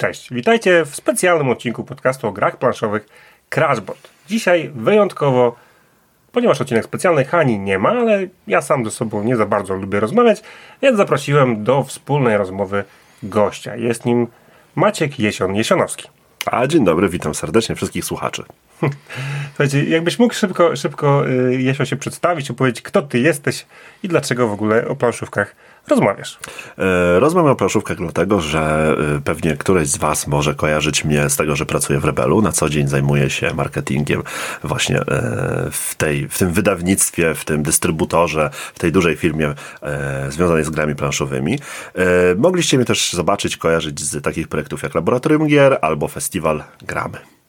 Cześć, witajcie w specjalnym odcinku podcastu o grach planszowych Crashbot. Dzisiaj wyjątkowo, ponieważ odcinek specjalny Hani nie ma, ale ja sam ze sobą nie za bardzo lubię rozmawiać, więc zaprosiłem do wspólnej rozmowy gościa. Jest nim Maciek Jesion-Jesionowski. A dzień dobry, witam serdecznie wszystkich słuchaczy. Słuchajcie, jakbyś mógł szybko, szybko y, Jesio się przedstawić, opowiedzieć, kto ty jesteś i dlaczego w ogóle o planszówkach rozmawiasz? E, rozmawiam o planszówkach dlatego, że e, pewnie któreś z Was może kojarzyć mnie z tego, że pracuję w Rebelu. Na co dzień zajmuję się marketingiem właśnie e, w, tej, w tym wydawnictwie, w tym dystrybutorze, w tej dużej firmie związanej z grami planszowymi. Mogliście mnie też zobaczyć, kojarzyć z takich projektów jak Laboratorium Gier albo Festiwal Gramy.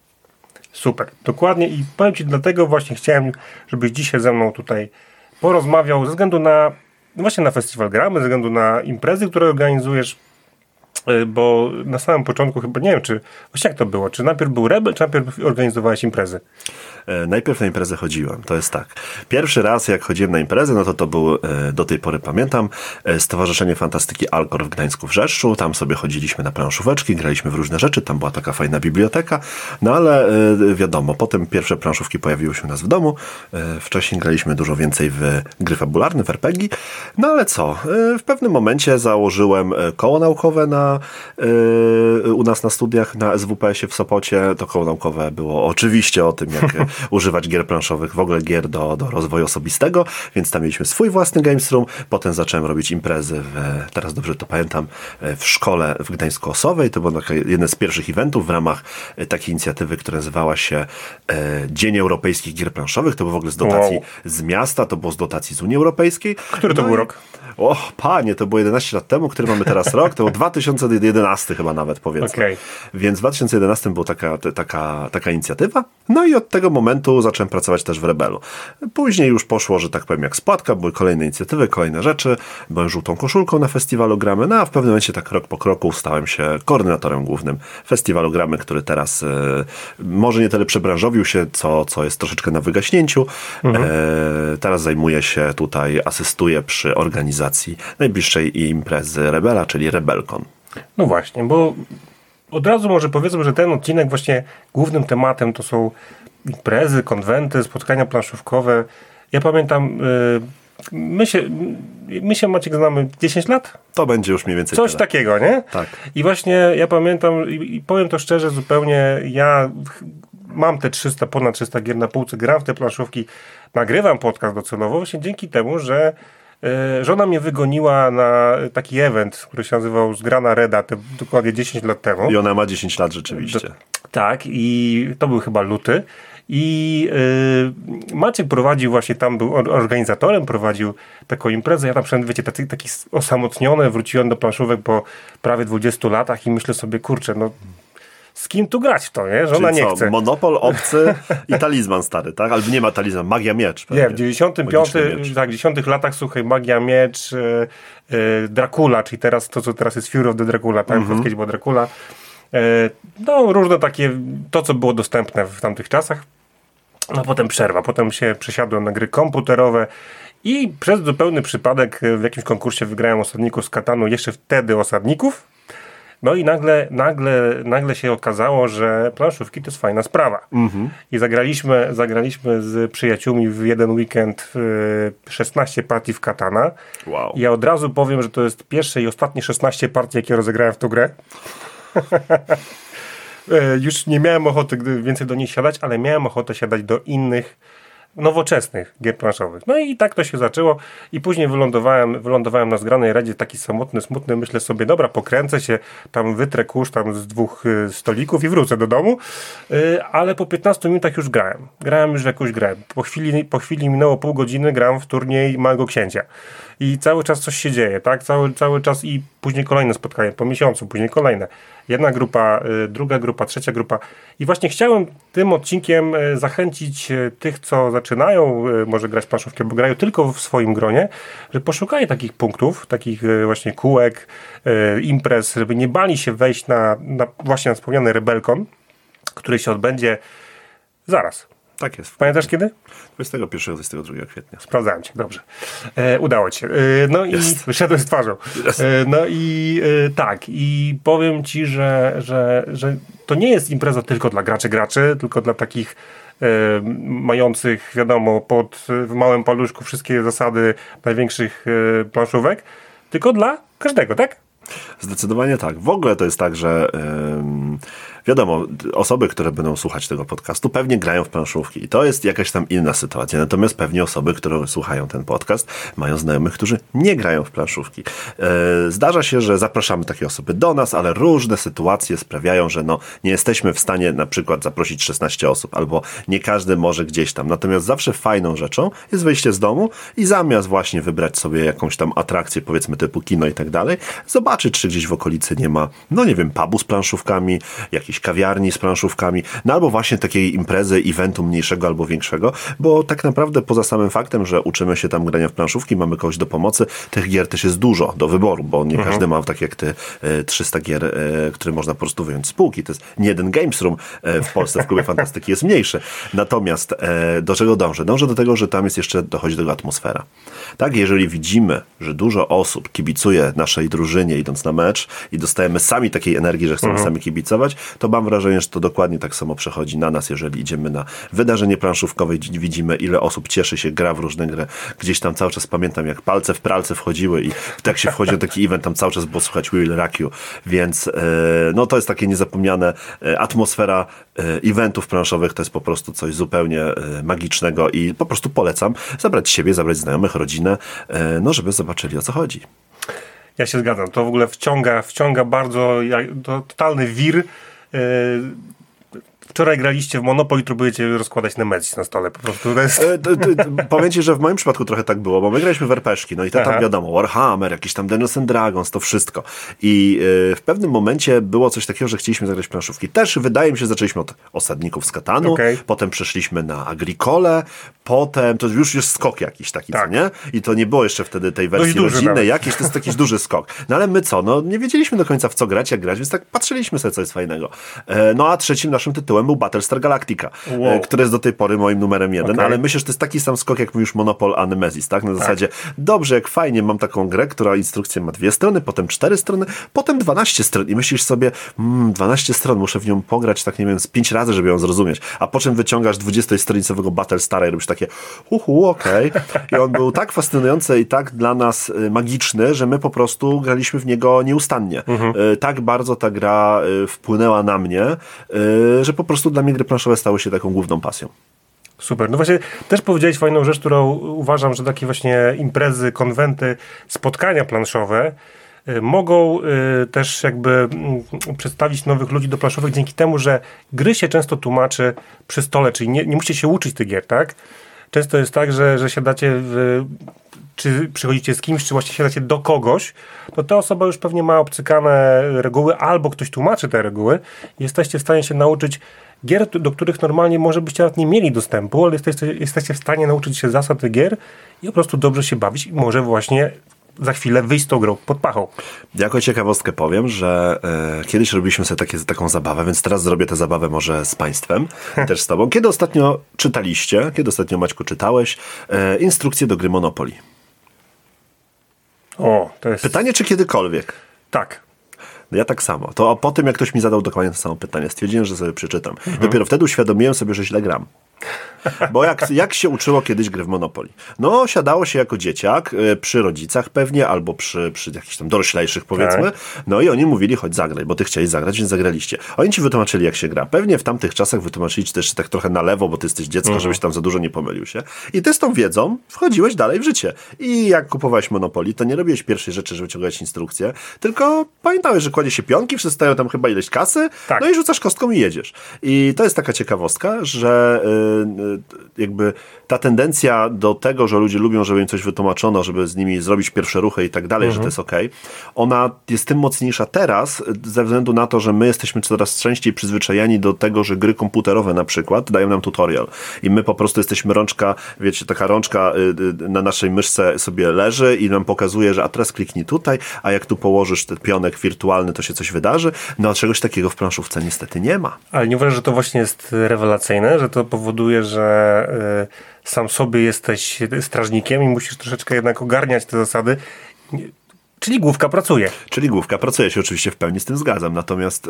Super, dokładnie i powiem Ci dlatego właśnie chciałem, żebyś dzisiaj ze mną tutaj porozmawiał ze względu na właśnie na festiwal gramy, ze względu na imprezy, które organizujesz, y, bo na samym początku chyba, nie wiem, czy właśnie jak to było, czy najpierw był Rebel, czy najpierw organizowałeś imprezy? E, najpierw na imprezę chodziłem, to jest tak. Pierwszy raz jak chodziłem na imprezę, no to to był, e, do tej pory pamiętam, e, Stowarzyszenie Fantastyki Alkor w Gdańsku w Rzeszu, tam sobie chodziliśmy na planszóweczki, graliśmy w różne rzeczy, tam była taka fajna biblioteka, no ale wiadomo, potem pierwsze planszówki pojawiły się u nas w domu, wcześniej graliśmy dużo więcej w gry fabularne, w RPG, no ale co, w pewnym momencie założyłem koło naukowe na, u nas na studiach na SWPS-ie w Sopocie, to koło naukowe było oczywiście o tym, jak używać gier planszowych, w ogóle gier do, do rozwoju osobistego, więc tam mieliśmy swój własny Games Room. Potem zacząłem robić imprezy, w, teraz dobrze to pamiętam, w szkole w Gdańsku Osowej. To był jeden z pierwszych eventów w ramach e, takiej inicjatywy, która nazywała się e, Dzień Europejskich Gier Planszowych. To był w ogóle z dotacji wow. z miasta, to było z dotacji z Unii Europejskiej. Który to no był rok? O, panie, to było 11 lat temu, który mamy teraz rok, to był 2011 chyba nawet, powiedzmy. Okay. Więc w 2011 była taka, taka, taka inicjatywa, no i od tego momentu zacząłem pracować też w Rebelu. Później już poszło, że tak powiem, jak spłatka, były kolejne inicjatywy, kolejne rzeczy, byłem żółtą koszulką na festiwalu Gramy, no a w pewnym momencie tak krok po kroku stałem się koordynatorem głównym festiwalu Gramy, który teraz e, może nie tyle przebranżowił się, co, co jest troszeczkę na wygaśnięciu. Mhm. E, teraz zajmuję się tutaj, asystuję przy organizacji organizacji najbliższej imprezy Rebela, czyli Rebelcon. No właśnie, bo od razu może powiedzmy, że ten odcinek właśnie głównym tematem to są imprezy, konwenty, spotkania planszówkowe. Ja pamiętam, yy, my się, my się Maciek znamy 10 lat? To będzie już mniej więcej Coś tyle. takiego, nie? Tak. I właśnie ja pamiętam i, powiem to szczerze zupełnie, ja mam te 300, ponad 300 gier na półce, gram w te planszówki, nagrywam podcast docelowo właśnie dzięki temu, że żona mnie wygoniła na taki event, który się nazywał Zgrana Reda, te, dokładnie 10 lat temu. I ona ma 10 lat rzeczywiście. Tak, i to był chyba luty. I yy, Maciek prowadził właśnie tam, był organizatorem, prowadził taką imprezę. Ja tam wszedłem, wiecie, taki, taki osamotniony, wróciłem do planszówek po prawie 20 latach i myślę sobie, kurczę, no z kim tu grać w to, nie? Że ona nie co, chce. Monopol, obcy i talizman stary, tak? Albo nie ma talizman, magia miecz. Pewnie. Nie, w 95, tak, 10 latach, słuchaj, magia miecz, yy, yy, Dracula, czyli teraz to, co teraz jest Fury of the Dracula, tak? Mm -hmm. Kiedyś była Dracula. Yy, no, różne takie, to, co było dostępne w tamtych czasach. No, potem przerwa, potem się przesiadłem na gry komputerowe i przez zupełny przypadek w jakimś konkursie wygrałem osadników z Katanu, jeszcze wtedy osadników, no i nagle, nagle, nagle się okazało, że planszówki to jest fajna sprawa. Mhm. I zagraliśmy, zagraliśmy z przyjaciółmi w jeden weekend 16 partii w Katana. Wow. I ja od razu powiem, że to jest pierwsze i ostatnie 16 partii, jakie rozegrałem w tą grę. E, już nie miałem ochoty więcej do niej siadać, ale miałem ochotę siadać do innych nowoczesnych gier planszowych. No i tak to się zaczęło i później wylądowałem, wylądowałem na zgranej radzie taki samotny, smutny, myślę sobie, dobra, pokręcę się, tam wytrę kurz tam z dwóch y, stolików i wrócę do domu, y, ale po 15 minutach już grałem. Grałem już w jakąś grę. Po chwili, po chwili minęło pół godziny, gram w turniej Małego Księcia i cały czas coś się dzieje, tak? Cały, cały czas i później kolejne spotkanie, po miesiącu, później kolejne. Jedna grupa, y, druga grupa, trzecia grupa. I właśnie chciałem tym odcinkiem y, zachęcić y, tych, co zaczynają może grać planszówkę, bo grają tylko w swoim gronie, że poszukają takich punktów, takich właśnie kółek, imprez, żeby nie bali się wejść na, na właśnie na wspomniany Rebelkon, który się odbędzie zaraz Tak jest. Pamiętasz kiedy? 21-22 kwietnia. Sprawdzałem cię, dobrze. E, udało ci się. E, no i wyszedłem z twarzą. Jest. E, no i e, tak, i powiem ci, że, że, że to nie jest impreza tylko dla graczy graczy, tylko dla takich e, mających, wiadomo, pod w małym paluszku wszystkie zasady największych e, planszówek, tylko dla każdego, tak? Zdecydowanie tak. W ogóle to jest tak, że wiadomo, osoby, które będą słuchać tego podcastu, pewnie grają w planszówki i to jest jakaś tam inna sytuacja. Natomiast pewnie osoby, które słuchają ten podcast, mają znajomych, którzy nie grają w planszówki. Yy, zdarza się, że zapraszamy takie osoby do nas, ale różne sytuacje sprawiają, że no, nie jesteśmy w stanie na przykład zaprosić 16 osób, albo nie każdy może gdzieś tam. Natomiast zawsze fajną rzeczą jest wyjście z domu i zamiast właśnie wybrać sobie jakąś tam atrakcję, powiedzmy typu kino i tak dalej, zobaczyć, czy gdzieś w okolicy nie ma, no nie wiem, pubu z planszówkami, jakiejś kawiarni z planszówkami, no albo właśnie takiej imprezy, eventu mniejszego albo większego, bo tak naprawdę poza samym faktem, że uczymy się tam grania w planszówki, mamy kogoś do pomocy, tych gier też jest dużo do wyboru, bo nie każdy ma, tak jak ty, e, 300 gier, e, które można po prostu wyjąć z półki. To jest nie jeden Games Room e, w Polsce, w Klubie Fantastyki jest mniejszy. Natomiast e, do czego dążę? Dążę do tego, że tam jest jeszcze, dochodzi do tego atmosfera. Tak, jeżeli widzimy, że dużo osób kibicuje naszej drużynie idąc na mecz i dostajemy sami takiej energii, że chcemy sami kibicować, to mam wrażenie, że to dokładnie tak samo przechodzi na nas, jeżeli idziemy na wydarzenie planszówkowe i widzimy, ile osób cieszy się, gra w różne gry. Gdzieś tam cały czas pamiętam, jak palce w pralce wchodziły i tak się wchodzi na taki event, tam cały czas było słuchać Will Rakiu, więc e, no to jest takie niezapomniane e, atmosfera e, eventów planszowych, to jest po prostu coś zupełnie magicznego i po prostu polecam zabrać siebie, zabrać znajomych, rodzinę, no żeby zobaczyli o co chodzi. Ja się zgadzam. To w ogóle wciąga, wciąga bardzo, to totalny wir. Yy, Wczoraj graliście w Monopoly, próbujecie rozkładać Nemezis na stole. Po prostu to jest... E, Powiem ci, że w moim przypadku trochę tak było, bo my graliśmy w RPG-szki, no i to tam wiadomo, Warhammer, jakiś tam Dungeons and Dragons, to wszystko. I e, w pewnym momencie było coś takiego, że chcieliśmy zagrać planszówki. Też wydaje mi się, zaczęliśmy od Osadników z Katanu, potem przeszliśmy na Agricole, potem, to już jest skok jakiś taki, Tak. nie? I to nie było jeszcze wtedy tej wersji duży rodzinnej jakiś, to jest jakiś duży skok. No ale my co, no nie wiedzieliśmy do końca w co grać, jak grać, więc tak patrzyliśmy sobie, co jest fajnego. E, no a trzecim naszym tytułem był Battlestar Galactica, Wow. e, który jest do tej pory moim numerem jeden, Okej. ale myślę, że to jest taki sam skok, jak mówisz Monopol a Nemesis, tak? Na zasadzie, dobrze, jak fajnie, mam taką grę, która instrukcja ma dwie strony, potem cztery strony, potem 12 stron i myślisz sobie, mm, 12 stron, muszę w nią pograć, tak nie wiem, z pięć razy, żeby ją zrozumieć, a po czym wyciągasz 20-stronicowego Battlestara i robisz takie, uhu, okej. I on był tak fascynujący i tak dla nas y, magiczny, że my po prostu graliśmy w niego nieustannie. Y, Tak bardzo ta gra y, wpłynęła na mnie, że po prostu dla mnie gry planszowe stały się taką główną pasją. Super. No właśnie też powiedziałeś fajną rzecz, którą uważam, że takie właśnie imprezy, konwenty, spotkania planszowe y, mogą y, też jakby mm, przedstawić nowych ludzi do planszowych dzięki temu, że gry się często tłumaczy przy stole, czyli nie, nie musicie się uczyć tych gier, tak? Często jest tak, że, że siadacie w, czy przychodzicie z kimś, czy właśnie siadacie do kogoś, to ta osoba już pewnie ma obcykane reguły, albo ktoś tłumaczy te reguły. Jesteście w stanie się nauczyć gier, do których normalnie może byście nawet nie mieli dostępu, ale jesteście, jesteście w stanie nauczyć się zasad gier i po prostu dobrze się bawić i może właśnie za chwilę wyjść z tą grą pod pachą. Jako ciekawostkę powiem, że e, kiedyś robiliśmy sobie takie, taką zabawę, więc teraz zrobię tę zabawę może z Państwem, też z Tobą. Kiedy ostatnio czytaliście, kiedy ostatnio Maćku czytałeś e, instrukcję do gry Monopoly? O, to jest... Pytanie, czy kiedykolwiek? Tak. No Ja tak samo. To po tym, jak ktoś mi zadał dokładnie to samo pytanie, stwierdziłem, że sobie przeczytam. Dopiero wtedy uświadomiłem sobie, że źle gram. Bo jak, jak się uczyło kiedyś gry w Monopoly? No, siadało się jako dzieciak, y, przy rodzicach pewnie, albo przy, przy jakichś tam doroślejszych powiedzmy. Tak. No i oni mówili, chodź zagraj, bo ty chciałeś zagrać, więc zagraliście. Oni ci wytłumaczyli, jak się gra. Pewnie w tamtych czasach wytłumaczyli ci też tak trochę na lewo, bo ty jesteś dziecko, żebyś tam za dużo nie pomylił się. I ty z tą wiedzą wchodziłeś dalej w życie. I jak kupowałeś Monopoly, to nie robiłeś pierwszej rzeczy, że wyciągałeś instrukcję, tylko pamiętałeś, że kładzie się pionki, wszyscy stają tam chyba ileś kasy, Tak. no i rzucasz kostką i jedziesz. I to jest taka ciekawostka, że y, jakby ta tendencja do tego, że ludzie lubią, żeby im coś wytłumaczono, żeby z nimi zrobić pierwsze ruchy i tak dalej, że to jest okej, ona jest tym mocniejsza teraz, ze względu na to, że my jesteśmy coraz częściej przyzwyczajeni do tego, że gry komputerowe na przykład dają nam tutorial i my po prostu jesteśmy rączka, wiecie, taka rączka y, y, na naszej myszce sobie leży i nam pokazuje, że a teraz kliknij tutaj, a jak tu położysz ten pionek wirtualny, to się coś wydarzy. No a czegoś takiego w planszówce niestety nie ma. Ale nie uważasz, że to właśnie jest rewelacyjne, że to powoduje powoduje, że y, sam sobie jesteś strażnikiem i musisz troszeczkę jednak ogarniać te zasady. Czyli główka pracuje. Czyli główka pracuje, się oczywiście w pełni z tym zgadzam. Natomiast y,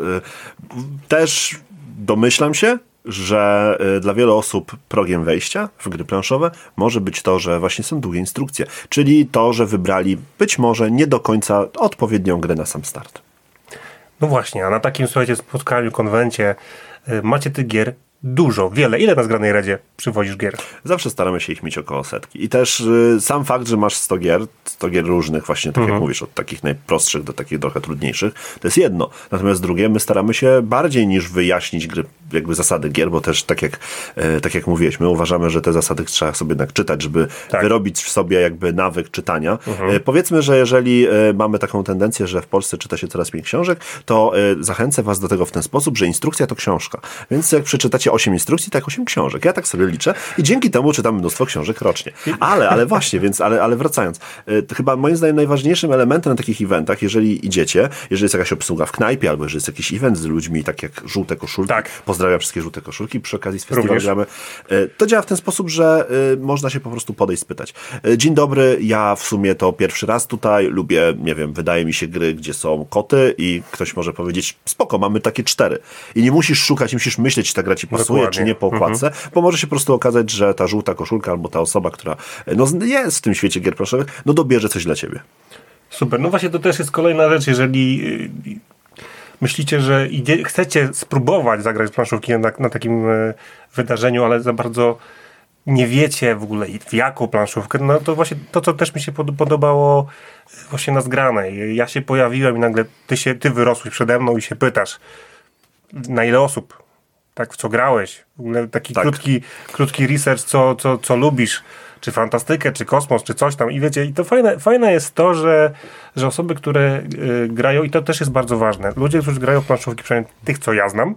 też domyślam się, że y, dla wielu osób progiem wejścia w gry planszowe może być to, że właśnie są długie instrukcje, czyli to, że wybrali być może nie do końca odpowiednią grę na sam start. No właśnie, a na takim, słuchajcie, spotkaniu, konwencie y, macie tych gier dużo, wiele. Ile na zgranej radzie przywozisz gier? Zawsze staramy się ich mieć około setki. I też y, sam fakt, że masz 100 gier, 100 gier różnych, właśnie tak mhm. jak mówisz, od takich najprostszych do takich trochę trudniejszych, to jest jedno. Natomiast drugie, my staramy się bardziej niż wyjaśnić gry, jakby zasady gier, bo też tak jak, e, tak jak mówiłeś, my uważamy, że te zasady trzeba sobie jednak czytać, żeby tak. wyrobić w sobie jakby nawyk czytania. Mhm. E, powiedzmy, że jeżeli e, mamy taką tendencję, że w Polsce czyta się coraz mniej książek, to zachęcę was do tego w ten sposób, że instrukcja to książka. Więc jak przeczytacie 8 instrukcji, tak 8 książek. Ja tak sobie liczę i dzięki temu czytam mnóstwo książek rocznie. Ale, ale właśnie, więc, ale, ale wracając, chyba moim zdaniem najważniejszym elementem na takich eventach, jeżeli idziecie, jeżeli jest jakaś obsługa w knajpie, albo jeżeli jest jakiś event z ludźmi, tak jak żółte koszulki, tak. Pozdrawiam wszystkie żółte koszulki, przy okazji z festiwalu gramy, y, to działa w ten sposób, że y, można się po prostu podejść, spytać. Dzień dobry, ja w sumie to pierwszy raz tutaj, lubię, nie wiem, wydaje mi się gry, gdzie są koty i ktoś może powiedzieć, spoko, mamy takie cztery. I nie musisz szukać, nie musisz myśleć, czy ta gra ci pasuje, czy nie po okładce, mhm. bo może się po prostu okazać, że ta żółta koszulka albo ta osoba, która no, jest w tym świecie gier planszowych, no dobierze coś dla ciebie. Super. No właśnie to też jest kolejna rzecz, jeżeli myślicie, że idzie, chcecie spróbować zagrać planszówki na, na takim y, wydarzeniu, ale za bardzo nie wiecie w ogóle w jaką planszówkę, no to właśnie to, co też mi się podobało właśnie na zgranej. Ja się pojawiłem i nagle ty, się, ty wyrosłeś przede mną i się pytasz, na ile osób tak w co grałeś. W ogóle taki tak. krótki, krótki research, co, co, co lubisz, czy fantastykę, czy kosmos, czy coś tam. I wiecie, i to fajne, fajne jest to, że, że osoby, które y, grają, i to też jest bardzo ważne, ludzie, którzy grają planszówki, przynajmniej tych, co ja znam,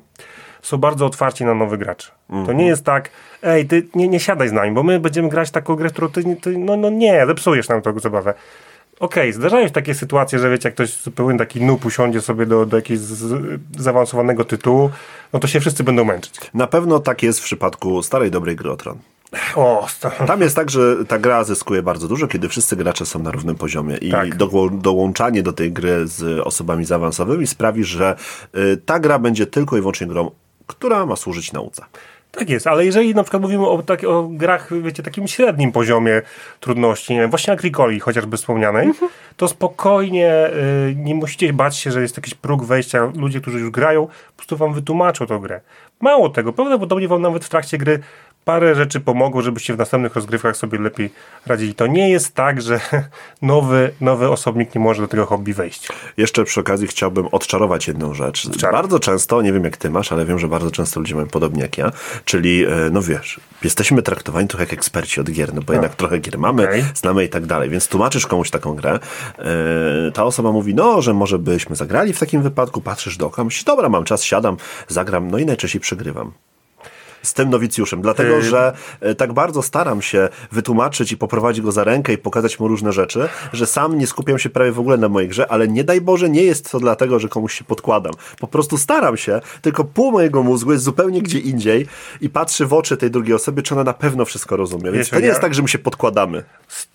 są bardzo otwarci na nowy gracz. Mm -hmm. To nie mhm. jest tak, ej, ty nie, nie siadaj z nami, bo my będziemy grać taką grę, którą ty, ty no, no nie, zepsujesz nam tę zabawę okej, okay, zdarzają się takie sytuacje, że wiecie, jak ktoś zupełnie taki noob usiądzie sobie do, do jakiegoś zaawansowanego tytułu, no to się wszyscy będą męczyć. Na pewno tak jest w przypadku starej, dobrej gry o Tron. O, Tam jest tak, że ta gra zyskuje bardzo dużo, kiedy wszyscy gracze są na równym poziomie i tak. do, dołączanie do tej gry z osobami zaawansowymi sprawi, że y, ta gra będzie tylko i wyłącznie grą, która ma służyć nauce. Tak jest, ale jeżeli na przykład mówimy o, tak, o grach, wiecie, takim średnim poziomie trudności, nie wiem, właśnie Agricoli chociażby wspomnianej, mhm. to spokojnie y, nie musicie bać się, że jest jakiś próg wejścia. Ludzie, którzy już grają, po prostu wam wytłumaczą tę grę. Mało tego, prawdopodobnie wam nawet w trakcie gry parę rzeczy pomogło, żebyście w następnych rozgrywkach sobie lepiej radzili. To nie jest tak, że nowy, nowy osobnik nie może do tego hobby wejść. Jeszcze przy okazji chciałbym odczarować jedną rzecz. Czar. Bardzo często, nie wiem jak ty masz, ale wiem, że bardzo często ludzie mają podobnie jak ja, czyli, e, no wiesz, jesteśmy traktowani trochę jak eksperci od gier, no bo jednak trochę gier mamy, okay. znamy i tak dalej, więc tłumaczysz komuś taką grę, e, ta osoba mówi, no, że może byśmy zagrali w takim wypadku, patrzysz do oka, myślisz, dobra, mam czas, siadam, zagram, no i najczęściej przegrywam z tym nowicjuszem, dlatego że e, tak bardzo staram się wytłumaczyć i poprowadzić go za rękę i pokazać mu różne rzeczy, że sam nie skupiam się prawie w ogóle na mojej grze, ale nie daj Boże, nie jest to dlatego, że komuś się podkładam. Po prostu staram się, tylko pół mojego mózgu jest zupełnie gdzie indziej i patrzy w oczy tej drugiej osoby, czy ona na pewno wszystko rozumie. Więc Wiesz, to nie ja jest tak, że my się podkładamy.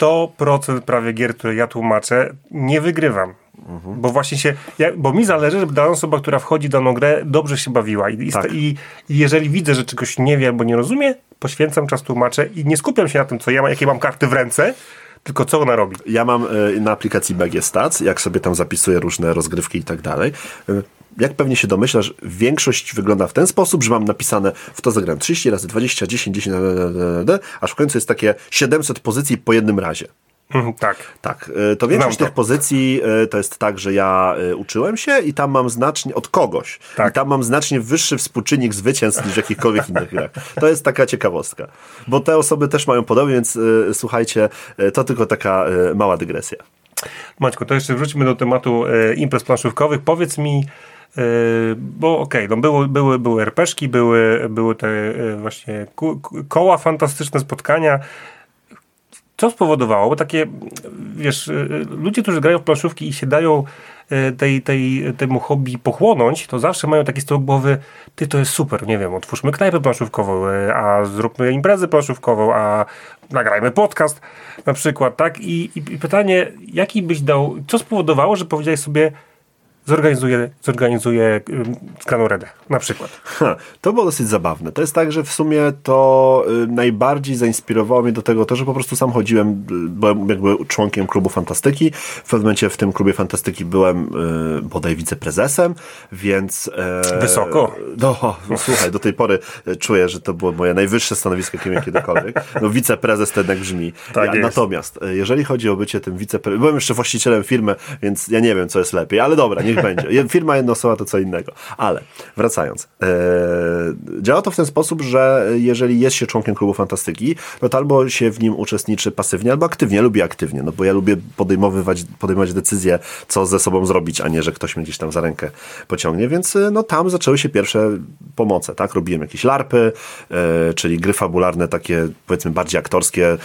100% prawie gier, które ja tłumaczę, nie wygrywam. Mhm. Bo właśnie się, ja, bo mi zależy, żeby dana osoba, która wchodzi w daną grę, dobrze się bawiła. I, tak. i, I, jeżeli widzę, że czegoś nie wie albo nie rozumie, poświęcam czas, tłumaczę i nie skupiam się na tym, co ja mam, jakie mam karty w ręce, tylko co ona robi. Ja mam y, na aplikacji BG Stats, jak sobie tam zapisuję różne rozgrywki i tak dalej. Y, jak pewnie się domyślasz, większość wygląda w ten sposób, że mam napisane w to zagram 30 razy 20, 10, 10, aż w końcu jest takie 700 pozycji po jednym razie. Mhm, tak. Tak. E, to większość tych pozycji e, to jest tak, że ja e, uczyłem się i tam mam znacznie od kogoś. Tak. I tam mam znacznie wyższy współczynnik zwycięstw niż jakichkolwiek innych grach. To jest taka ciekawostka. Bo te osoby też mają podobnie, więc słuchajcie, to tylko taka mała dygresja. Maćku, to jeszcze wróćmy do tematu imprez planszówkowych. Powiedz mi, bo okej, okay, no były, były, były RPszki, były, były te właśnie koła fantastyczne spotkania co spowodowało, bo takie, wiesz, y, y, ludzie, którzy grają w planszówki i się dają y, tej, tej, temu hobby pochłonąć, to zawsze mają taki z głowy, ty to jest super, nie wiem, otwórzmy knajpę planszówkową, a zróbmy imprezę planszówkową, a nagrajmy podcast na przykład, tak? I, i pytanie, jaki byś dał, co spowodowało, że powiedziałeś sobie, zorganizuje, zorganizuje redę, na przykład. Ha, to było dosyć zabawne. To jest tak, że w sumie to y, najbardziej zainspirowało mnie do tego to, że po prostu sam chodziłem, y, byłem jakby członkiem klubu fantastyki. W pewnym momencie w tym klubie fantastyki byłem y, bodaj wiceprezesem, więc... E, Wysoko. No, no, słuchaj, do tej pory e, czuję, że to było moje najwyższe stanowisko, jakie miałem kiedykolwiek. No wiceprezes to jednak brzmi. Tak ja, natomiast, e, jeżeli chodzi o bycie tym wiceprezesem, byłem jeszcze właścicielem firmy, więc ja nie wiem, co jest lepiej, ale dobra, niech będzie. Firma jednoosobowa to co innego. Ale wracając. E, działa to w ten sposób, że jeżeli jest się członkiem klubu fantastyki, no to albo się w nim uczestniczy pasywnie, albo aktywnie. lubię aktywnie, no bo ja lubię podejmowywać, podejmować decyzje, co ze sobą zrobić, a nie, że ktoś mnie gdzieś tam za rękę pociągnie. Więc e, no tam zaczęły się pierwsze pomoce, tak? Robiłem jakieś larpy, e, czyli gry fabularne, takie powiedzmy bardziej aktorskie,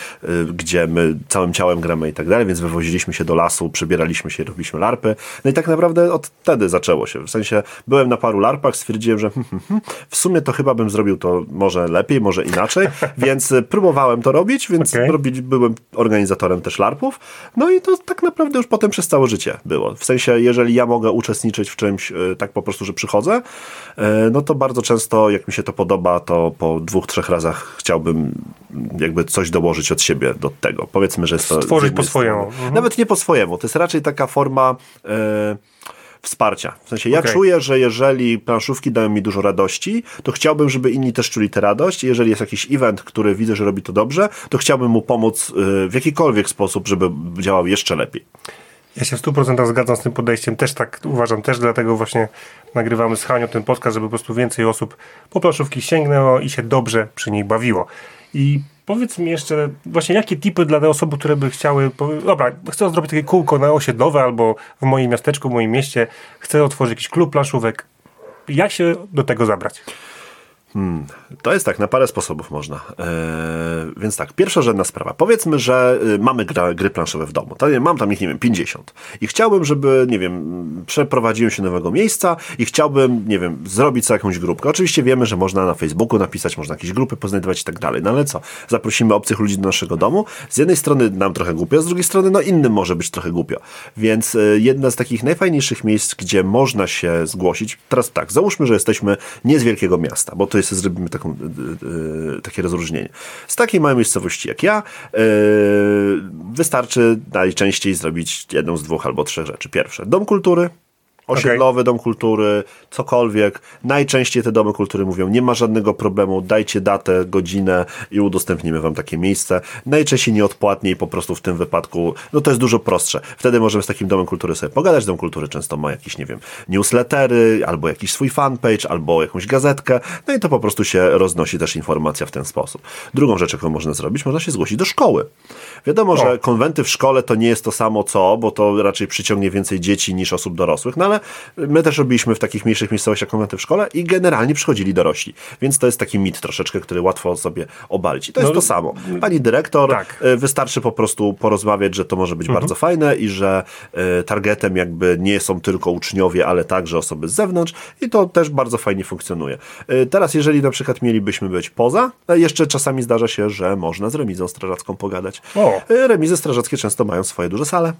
gdzie my całym ciałem gramy i tak dalej, więc wywoziliśmy się do lasu, przybieraliśmy się robiliśmy larpy. No i tak naprawdę od wtedy zaczęło się. W sensie byłem na paru larpach, stwierdziłem, że hmm, hmm, hmm, w sumie to chyba bym zrobił to może lepiej, może inaczej, więc e, próbowałem to robić, więc okay. robić, byłem organizatorem też larpów. No i to tak naprawdę już potem przez całe życie było. W sensie, jeżeli ja mogę uczestniczyć w czymś e, tak po prostu, że przychodzę, e, no to bardzo często, jak mi się to podoba, to po dwóch, trzech razach chciałbym jakby coś dołożyć od siebie do tego. Powiedzmy, że jest to... Stworzyć po swojemu. Mhm. Nawet nie po swojemu. To jest raczej taka forma... Yy, wsparcia. W sensie ja okay. czuję, że jeżeli planszówki dają mi dużo radości, to chciałbym, żeby inni też czuli tę radość. Jeżeli jest jakiś event, który widzę, że robi to dobrze, to chciałbym mu pomóc y, w jakikolwiek sposób, żeby działał jeszcze lepiej. Ja się w 100% zgadzam z tym podejściem, też tak uważam, też dlatego właśnie nagrywamy z Hanią ten podcast, żeby po prostu więcej osób po planszówki sięgnęło i się dobrze przy niej bawiło. I Powiedz mi jeszcze, właśnie jakie tipy dla tych osób, które by chciały, dobra, chcę zrobić takie kółko na osiedlowe albo w moim miasteczku, w moim mieście, chcę otworzyć jakiś klub planszówek. Jak się do tego zabrać? Hmm, to jest tak, na parę sposobów można. Eee, więc tak, pierwsza rzędna sprawa. Powiedzmy, że y, mamy gra, gry planszowe w domu. Mam tam ich, nie wiem, 50. I chciałbym, żeby, nie wiem, przeprowadziłem się do nowego miejsca i chciałbym, nie wiem, zrobić sobie jakąś grupkę. Oczywiście wiemy, że można na Facebooku napisać, można jakieś grupy poznajdować i tak dalej. No ale co? Zaprosimy obcych ludzi do naszego domu. Z jednej strony nam trochę głupio, z drugiej strony, no innym może być trochę głupio. Więc y, jedna z takich najfajniejszych miejsc, gdzie można się zgłosić, teraz tak, załóżmy, że jesteśmy nie z wielkiego miasta, bo to jest sobie zrobimy taką, e, e, takie rozróżnienie. Z takiej małej miejscowości jak ja e, wystarczy najczęściej zrobić jedną z dwóch albo trzech rzeczy. Pierwsze, dom kultury, osiedlowy okay. dom kultury, cokolwiek. Najczęściej te domy kultury mówią, nie ma żadnego problemu, dajcie datę, godzinę i udostępnimy wam takie miejsce. Najczęściej nieodpłatnie i po prostu w tym wypadku, no to jest dużo prostsze. Wtedy możemy z takim domem kultury sobie pogadać. Dom kultury często ma jakieś, nie wiem, newslettery, albo jakiś swój fanpage, albo jakąś gazetkę, no i to po prostu się roznosi też informacja w ten sposób. Drugą rzecz, jaką można zrobić, można się zgłosić do szkoły. Wiadomo, o. że konwenty w szkole to nie jest to samo co, bo to raczej przyciągnie więcej dzieci niż osób dorosłych, no ale my też robiliśmy w takich mniejszych miejscowościach konwenty w szkole i generalnie przychodzili dorośli. Więc to jest taki mit troszeczkę, który łatwo sobie obalić. I to jest no, to samo. Pani dyrektor, tak. E, wystarczy po prostu porozmawiać, że to może być mhm. bardzo fajne i że y, targetem jakby nie są tylko uczniowie, ale także osoby z zewnątrz i to też bardzo fajnie funkcjonuje. Y, teraz, jeżeli na przykład mielibyśmy być poza, jeszcze czasami zdarza się, że można z remizą strażacką pogadać. O. Remizy strażackie często mają swoje duże sale.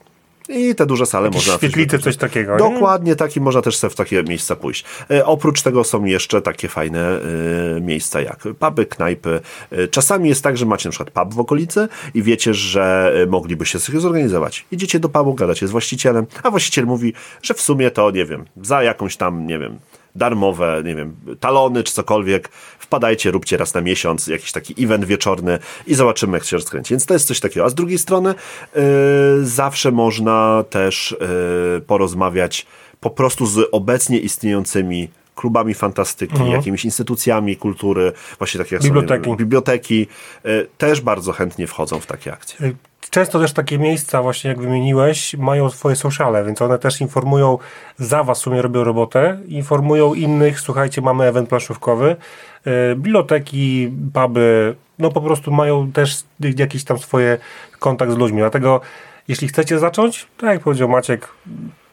I te duże sale Jakieś można... Świetlice, coś takiego. Dokładnie nie? tak i można też sobie w takie miejsca pójść. E, oprócz tego są jeszcze takie fajne e, miejsca jak puby, knajpy. E, czasami jest tak, że macie na przykład pub w okolicy i wiecie, że e, moglibyście sobie zorganizować. Idziecie do pubu, gadacie z właścicielem, a właściciel mówi, że w sumie to, nie wiem, za jakąś tam, nie wiem, darmowe, nie wiem, talony czy cokolwiek. Wpadajcie, róbcie raz na miesiąc jakiś taki event wieczorny i zobaczymy, jak się rozkręci. Więc to jest coś takiego. A z drugiej strony yy, zawsze można też yy, porozmawiać po prostu z obecnie istniejącymi klubami fantastyki, mhm. jakimiś instytucjami kultury, właśnie takie jak biblioteki, są, biblioteki y, też bardzo chętnie wchodzą w takie akcje. Y, często też takie miejsca, właśnie jak wymieniłeś, mają swoje sociale, więc one też informują, za was w sumie robią robotę, informują innych, słuchajcie, mamy event planszówkowy, yy, biblioteki, puby, no po prostu mają też jakiś tam swoje kontakt z ludźmi. Dlatego jeśli chcecie zacząć, tak jak powiedział Maciek,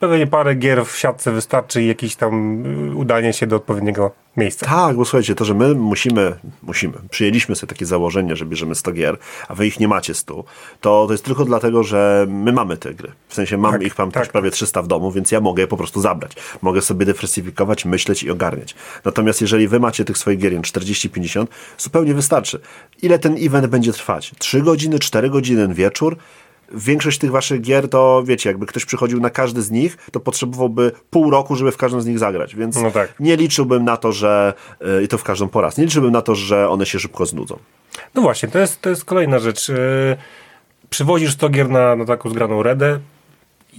pewnie parę gier w siatce wystarczy i jakieś tam y, udanie się do odpowiedniego miejsca. Tak, bo słuchajcie, to, że my musimy, musimy, przyjęliśmy sobie takie założenie, że bierzemy 100 gier, a wy ich nie macie 100, to, to jest tylko dlatego, że my mamy te gry. W sensie mam Tak, ich mam tak. też prawie 300 w domu, więc ja mogę je po prostu zabrać. Mogę sobie dywersyfikować, myśleć i ogarniać. Natomiast jeżeli wy macie tych swoich gier 40-50, zupełnie wystarczy. Ile ten event będzie trwać? 3 godziny, 4 godziny, wieczór? Większość tych waszych gier to, wiecie, jakby ktoś przychodził na każdy z nich, to potrzebowałby pół roku, żeby w każdym z nich zagrać, więc No tak. nie liczyłbym na to, że y, i to w każdą po raz, nie liczyłbym na to, że one się szybko znudzą. No właśnie, to jest, to jest kolejna rzecz. Yy, Przywozisz 100 gier na, na taką zgraną redę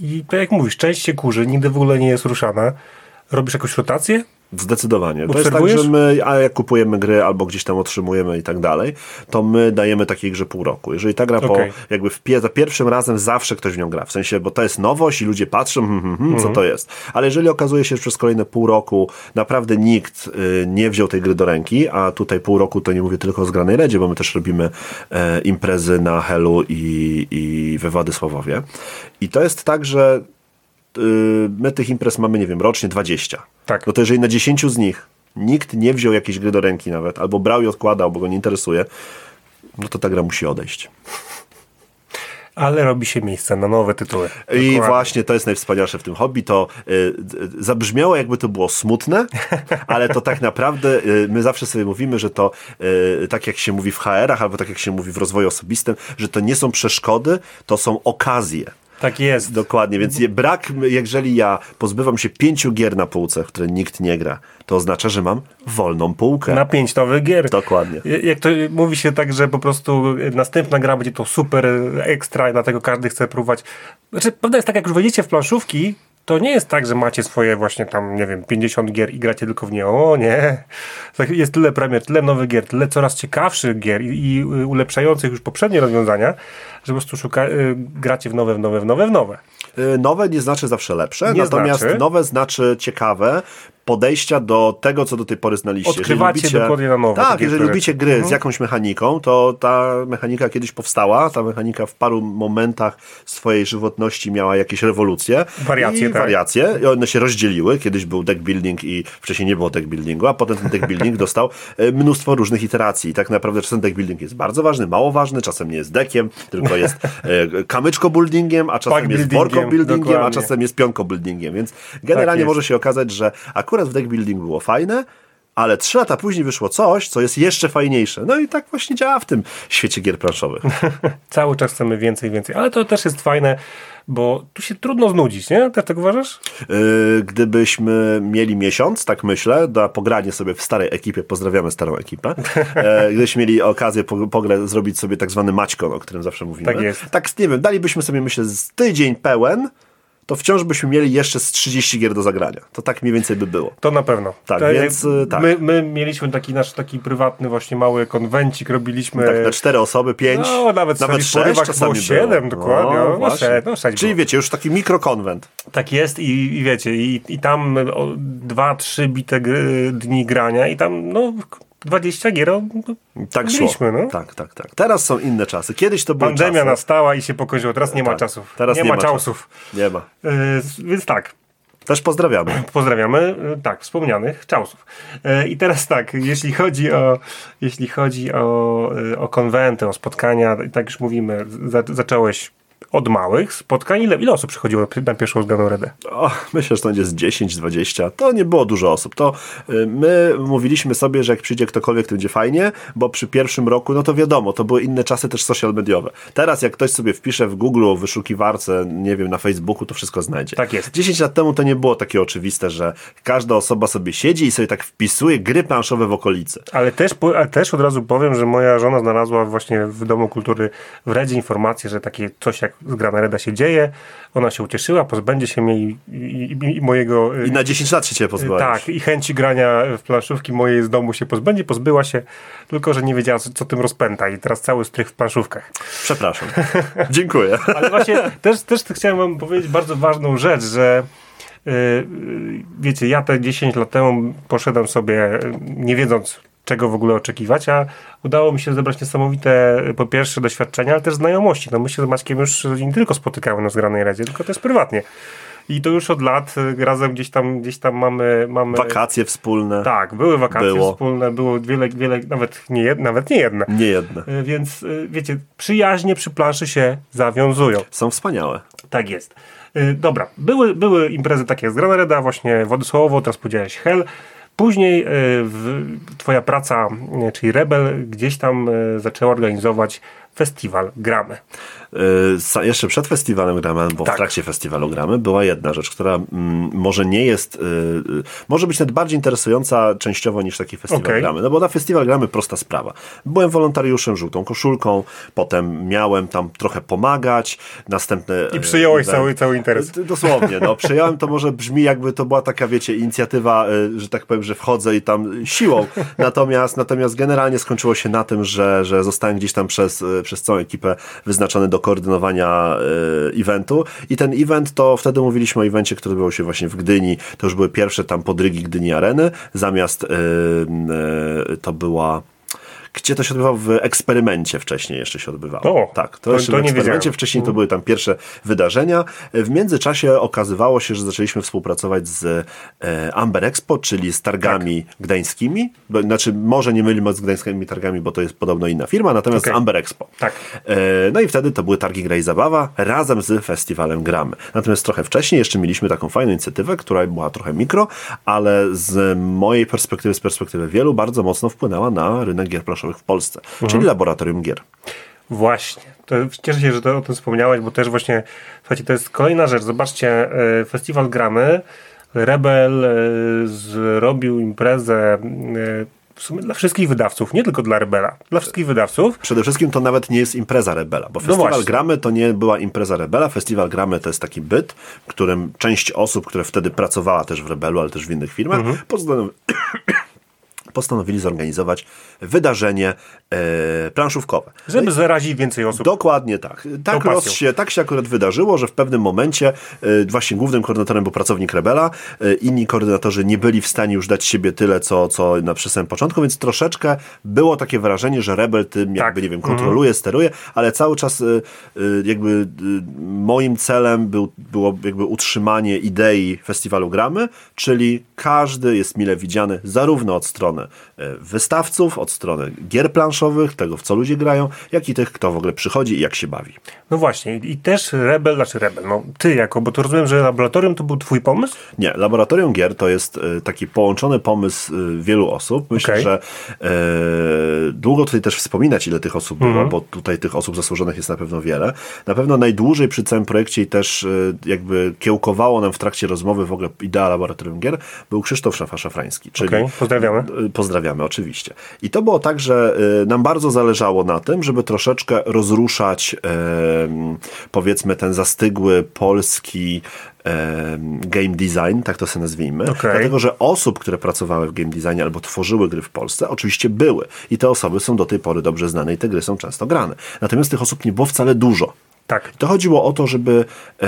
i tak jak mówisz, część się kurzy, nigdy w ogóle nie jest ruszana. Robisz jakąś rotację, Zdecydowanie. To jest tak, że my, a jak kupujemy gry albo gdzieś tam otrzymujemy i tak dalej, to my dajemy takiej grze pół roku. Jeżeli ta gra Okej. po, jakby w za pierwszym razem zawsze ktoś w nią gra. W sensie, bo to jest nowość i ludzie patrzą, hmm, hmm, hmm, co to jest. Ale jeżeli okazuje się, że przez kolejne pół roku naprawdę nikt y, nie wziął tej gry do ręki, a tutaj pół roku to nie mówię tylko o zgranej redzie, bo my też robimy e, imprezy na Helu i, i we Władysławowie. I to jest tak, że y, my tych imprez mamy, nie wiem, rocznie 20. Tak. No to jeżeli na 10 z nich nikt nie wziął jakiejś gry do ręki nawet, albo brał i odkładał, bo go nie interesuje, no to ta gra musi odejść. ale robi się miejsce na nowe tytuły. I Dokładnie. właśnie to jest najwspanialsze w tym hobby. To y, y, zabrzmiało, jakby to było smutne, ale to tak naprawdę y, my zawsze sobie mówimy, że to y, tak jak się mówi w HR-ach, albo tak jak się mówi w rozwoju osobistym, że to nie są przeszkody, to są okazje. Tak jest. Dokładnie, więc je, brak, jeżeli ja pozbywam się pięciu gier na półce, w które nikt nie gra, to oznacza, że mam wolną półkę. Na pięć nowych gier. Dokładnie. Jak to mówi się tak, że po prostu następna gra będzie to super ekstra, dlatego każdy chce próbować. Znaczy, prawda jest tak, jak już wejdziecie w planszówki, to nie jest tak, że macie swoje właśnie tam, nie wiem, 50 gier i gracie tylko w nie. O nie. Tak, Jest tyle premier, tyle nowych gier, tyle coraz ciekawszych gier i, i ulepszających już poprzednie rozwiązania, że po prostu szuka, y, gracie w nowe, w nowe, w nowe, w nowe. Y, Nowe nie znaczy zawsze lepsze, Nie natomiast znaczy. nowe znaczy ciekawe podejścia do tego, co do tej pory znaliście. Odkrywacie dokładnie na nowo Tak, jeżeli lubicie gry z jakąś mechaniką, to ta mechanika kiedyś powstała, ta mechanika w paru momentach swojej żywotności miała jakieś rewolucje. Wariacje, i tak. wariacje i one się rozdzieliły. Kiedyś był deck building i wcześniej nie było deck buildingu, a potem ten deck building dostał e, mnóstwo różnych iteracji. I tak naprawdę czasem deck building jest bardzo ważny, mało ważny, czasem nie jest deckiem, tylko jest e, kamyczko buildingiem, a czasem Pack jest buildingiem, worko buildingiem, a dokładnie. czasem jest pionko buildingiem, więc generalnie jest. może się okazać, że akurat w deck building było fajne, ale trzy lata później wyszło coś, co jest jeszcze fajniejsze. No i tak właśnie działa w tym świecie gier planszowych. Cały czas chcemy więcej, więcej. Ale to też jest fajne, bo tu się trudno znudzić, nie? Też tak uważasz? Yy, Gdybyśmy mieli miesiąc, tak myślę, na pogranie sobie w starej ekipie, pozdrawiamy starą ekipę, e, gdybyśmy mieli okazję po- zrobić sobie tak zwany maćkon, o którym zawsze mówimy. Tak jest. Tak, nie wiem, dalibyśmy sobie, myślę, z tydzień pełen, to wciąż byśmy mieli jeszcze z 30 gier do zagrania. To tak mniej więcej by było. To na pewno. Tak, To więc, jak- y, tak. My, my mieliśmy taki nasz taki prywatny właśnie mały konwencik, robiliśmy... Tak, na cztery osoby, pięć, No, nawet nawet sześć czasami było siedem, dokładnie. No, właśnie. sześć, no, sześć Czyli było. wiecie, już taki mikrokonwent. Tak jest i, i wiecie, i, i tam o, dwa, trzy bite gry, dni grania i tam no 20 gier Tak szło. mieliśmy, no. Tak, tak, tak. Teraz są inne czasy. Kiedyś to były Pandemia czasy. nastała i się pokończyło. Teraz nie ma Tak. czasów. Teraz nie, ma czasów. Nie ma. Yy, więc tak, Też pozdrawiamy. Pozdrawiamy, y, tak, wspomnianych Czałsów. Y, I teraz tak, jeśli chodzi o, jeśli chodzi o, o konwenty, o spotkania, tak już mówimy, za, zacząłeś od małych spotkań. Ile, ile osób przychodziło na pierwszą zgraną redę? O, myślę, że to będzie z 10-20. To nie było dużo osób. To y, my mówiliśmy sobie, że jak przyjdzie ktokolwiek, to będzie fajnie, bo przy pierwszym roku, no to wiadomo, to były inne czasy też social mediowe. Teraz jak ktoś sobie wpisze w Google, w wyszukiwarce, nie wiem, na Facebooku, to wszystko znajdzie. Tak jest. 10 lat temu to nie było takie oczywiste, że każda osoba sobie siedzi i sobie tak wpisuje gry planszowe w okolicy. Ale też, ale też od razu powiem, że moja żona znalazła właśnie w Domu Kultury w Redzie informację, że takie coś jak zgrana Reda się dzieje. Ona się ucieszyła, pozbędzie się mnie i, i, i, mojego... y, I na 10 lat się cię pozbyłeś. Tak, i chęci grania w planszówki mojej z domu się pozbędzie, pozbyła się, tylko że nie wiedziała, co, tym rozpęta i teraz cały strych w planszówkach. Przepraszam. Dziękuję. Ale właśnie też, też chciałem wam powiedzieć bardzo ważną rzecz, że yy, yy, wiecie, ja te 10 lat temu poszedłem sobie, nie wiedząc czego w ogóle oczekiwać, a udało mi się zebrać niesamowite, po pierwsze, doświadczenia, ale też znajomości. No my się z Maćkiem już nie tylko spotykamy na zgranej radzie, tylko też prywatnie. I to już od lat y, razem gdzieś tam, gdzieś tam mamy, mamy... Wakacje wspólne. Tak, były wakacje Było. wspólne, było wiele, wiele, nawet nie, jed, nawet nie jedne. Nie jedne. Y, Więc y, wiecie, przyjaźnie przy planszy się zawiązują. Są wspaniałe. Tak jest. Y, Dobra, były, były imprezy takie jak z Grana Reda, właśnie Władysławowo, teraz powiedziałeś Hell. Później w, twoja praca, y, czyli Rebel, gdzieś tam y, zaczęła organizować festiwal Gramy. Yy, sa- jeszcze przed festiwalem gramy, bo Tak. w trakcie festiwalu gramy, była jedna rzecz, która mm, może nie jest, yy, yy, może być nawet bardziej interesująca częściowo niż taki festiwal Okej. gramy. No bo na festiwal gramy prosta sprawa. Byłem wolontariuszem, żółtą koszulką, potem miałem tam trochę pomagać, następne... I przyjąłeś event- cały, cały interes. Dosłownie, no przyjąłem, to może brzmi jakby to była taka, wiecie, inicjatywa, y, że tak powiem, że wchodzę i tam siłą. Natomiast, natomiast generalnie skończyło się na tym, że, że zostałem gdzieś tam przez, y, przez całą ekipę wyznaczony do koordynowania y, eventu i ten event to wtedy mówiliśmy o evencie, który odbywał się właśnie w Gdyni. To już były pierwsze tam podrygi Gdyni Areny, zamiast y, y, to była gdzie to się odbywało w eksperymencie wcześniej jeszcze się odbywało. O, tak, to, to- jeszcze to w eksperymencie wiedziałem. wcześniej to były tam pierwsze wydarzenia. W międzyczasie okazywało się, że zaczęliśmy współpracować z e, Amber Expo, czyli z targami Tak. gdańskimi. Znaczy, może nie mylimy z gdańskimi targami, bo to jest podobno inna firma, natomiast Okej. Amber Expo. Tak. E, no i wtedy to były targi Gra i Zabawa razem z festiwalem Gramy. Natomiast trochę wcześniej jeszcze mieliśmy taką fajną inicjatywę, która była trochę mikro, ale z mojej perspektywy, z perspektywy wielu, bardzo mocno wpłynęła na rynek gier planszowych w Polsce, Mhm. czyli Laboratorium Gier. Właśnie. To cieszę się, że to o tym wspomniałeś, bo też właśnie, słuchajcie, to jest kolejna rzecz. Zobaczcie, e, festiwal Gramy, Rebel e, zrobił imprezę e, w sumie dla wszystkich wydawców, nie tylko dla Rebela, dla wszystkich wydawców. Przede wszystkim to nawet nie jest impreza Rebela, bo festiwal No. Gramy to nie była impreza Rebela. Festiwal Gramy to jest taki byt, w którym część osób, które wtedy pracowała też w Rebelu, ale też w innych firmach, Mhm. postanowi- postanowili zorganizować wydarzenie e, planszówkowe. Żeby zarazić więcej osób. Dokładnie tak. Tak, roz się, tak się akurat wydarzyło, że w pewnym momencie y, właśnie głównym koordynatorem był pracownik Rebela, y, inni koordynatorzy nie byli w stanie już dać siebie tyle, co, co na przy samym początku, więc troszeczkę było takie wrażenie, że Rebel tym jakby, Tak. nie wiem, kontroluje, steruje, ale cały czas y, y, jakby y, moim celem był, było jakby utrzymanie idei festiwalu Gramy, czyli każdy jest mile widziany zarówno od strony y, wystawców, od strony gier planszowych, tego w co ludzie grają, jak i tych, kto w ogóle przychodzi i jak się bawi. No właśnie, i też Rebel, znaczy Rebel, no ty jako, bo to rozumiem, że laboratorium to był twój pomysł? Nie, Laboratorium Gier to jest e, taki połączony pomysł e, wielu osób. Myślę, Okej. że e, długo tutaj też wspominać, ile tych osób Mhm. było, bo tutaj tych osób zasłużonych jest na pewno wiele. Na pewno najdłużej przy całym projekcie i też jakby kiełkowało nam w trakcie rozmowy w ogóle idea Laboratorium Gier był Krzysztof Szafa-Szafrański. Czyli Okej, pozdrawiamy. Pozdrawiamy, oczywiście. I to było tak, że y, nam bardzo zależało na tym, żeby troszeczkę rozruszać powiedzmy ten zastygły polski game design, tak to sobie nazwijmy. Okej. Dlatego, że osób, które pracowały w game designie albo tworzyły gry w Polsce, oczywiście były. I te osoby są do tej pory dobrze znane i te gry są często grane. Natomiast tych osób nie było wcale dużo. Tak. To chodziło o to, żeby e,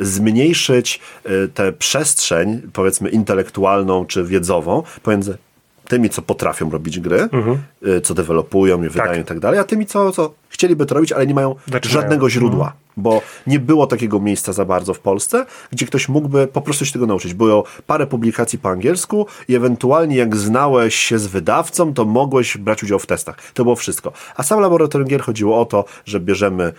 zmniejszyć e, tę przestrzeń, powiedzmy intelektualną czy wiedzową pomiędzy tymi, co potrafią robić gry, e, co dewelopują i wydają i tak dalej, a tymi, co, co chcieliby to robić, ale nie mają Zaczynają. żadnego źródła. Bo nie było takiego miejsca za bardzo w Polsce, gdzie ktoś mógłby po prostu się tego nauczyć. Było parę publikacji po angielsku i ewentualnie jak znałeś się z wydawcą, to mogłeś brać udział w testach. To było wszystko. A sam laboratorium gier chodziło o to, że bierzemy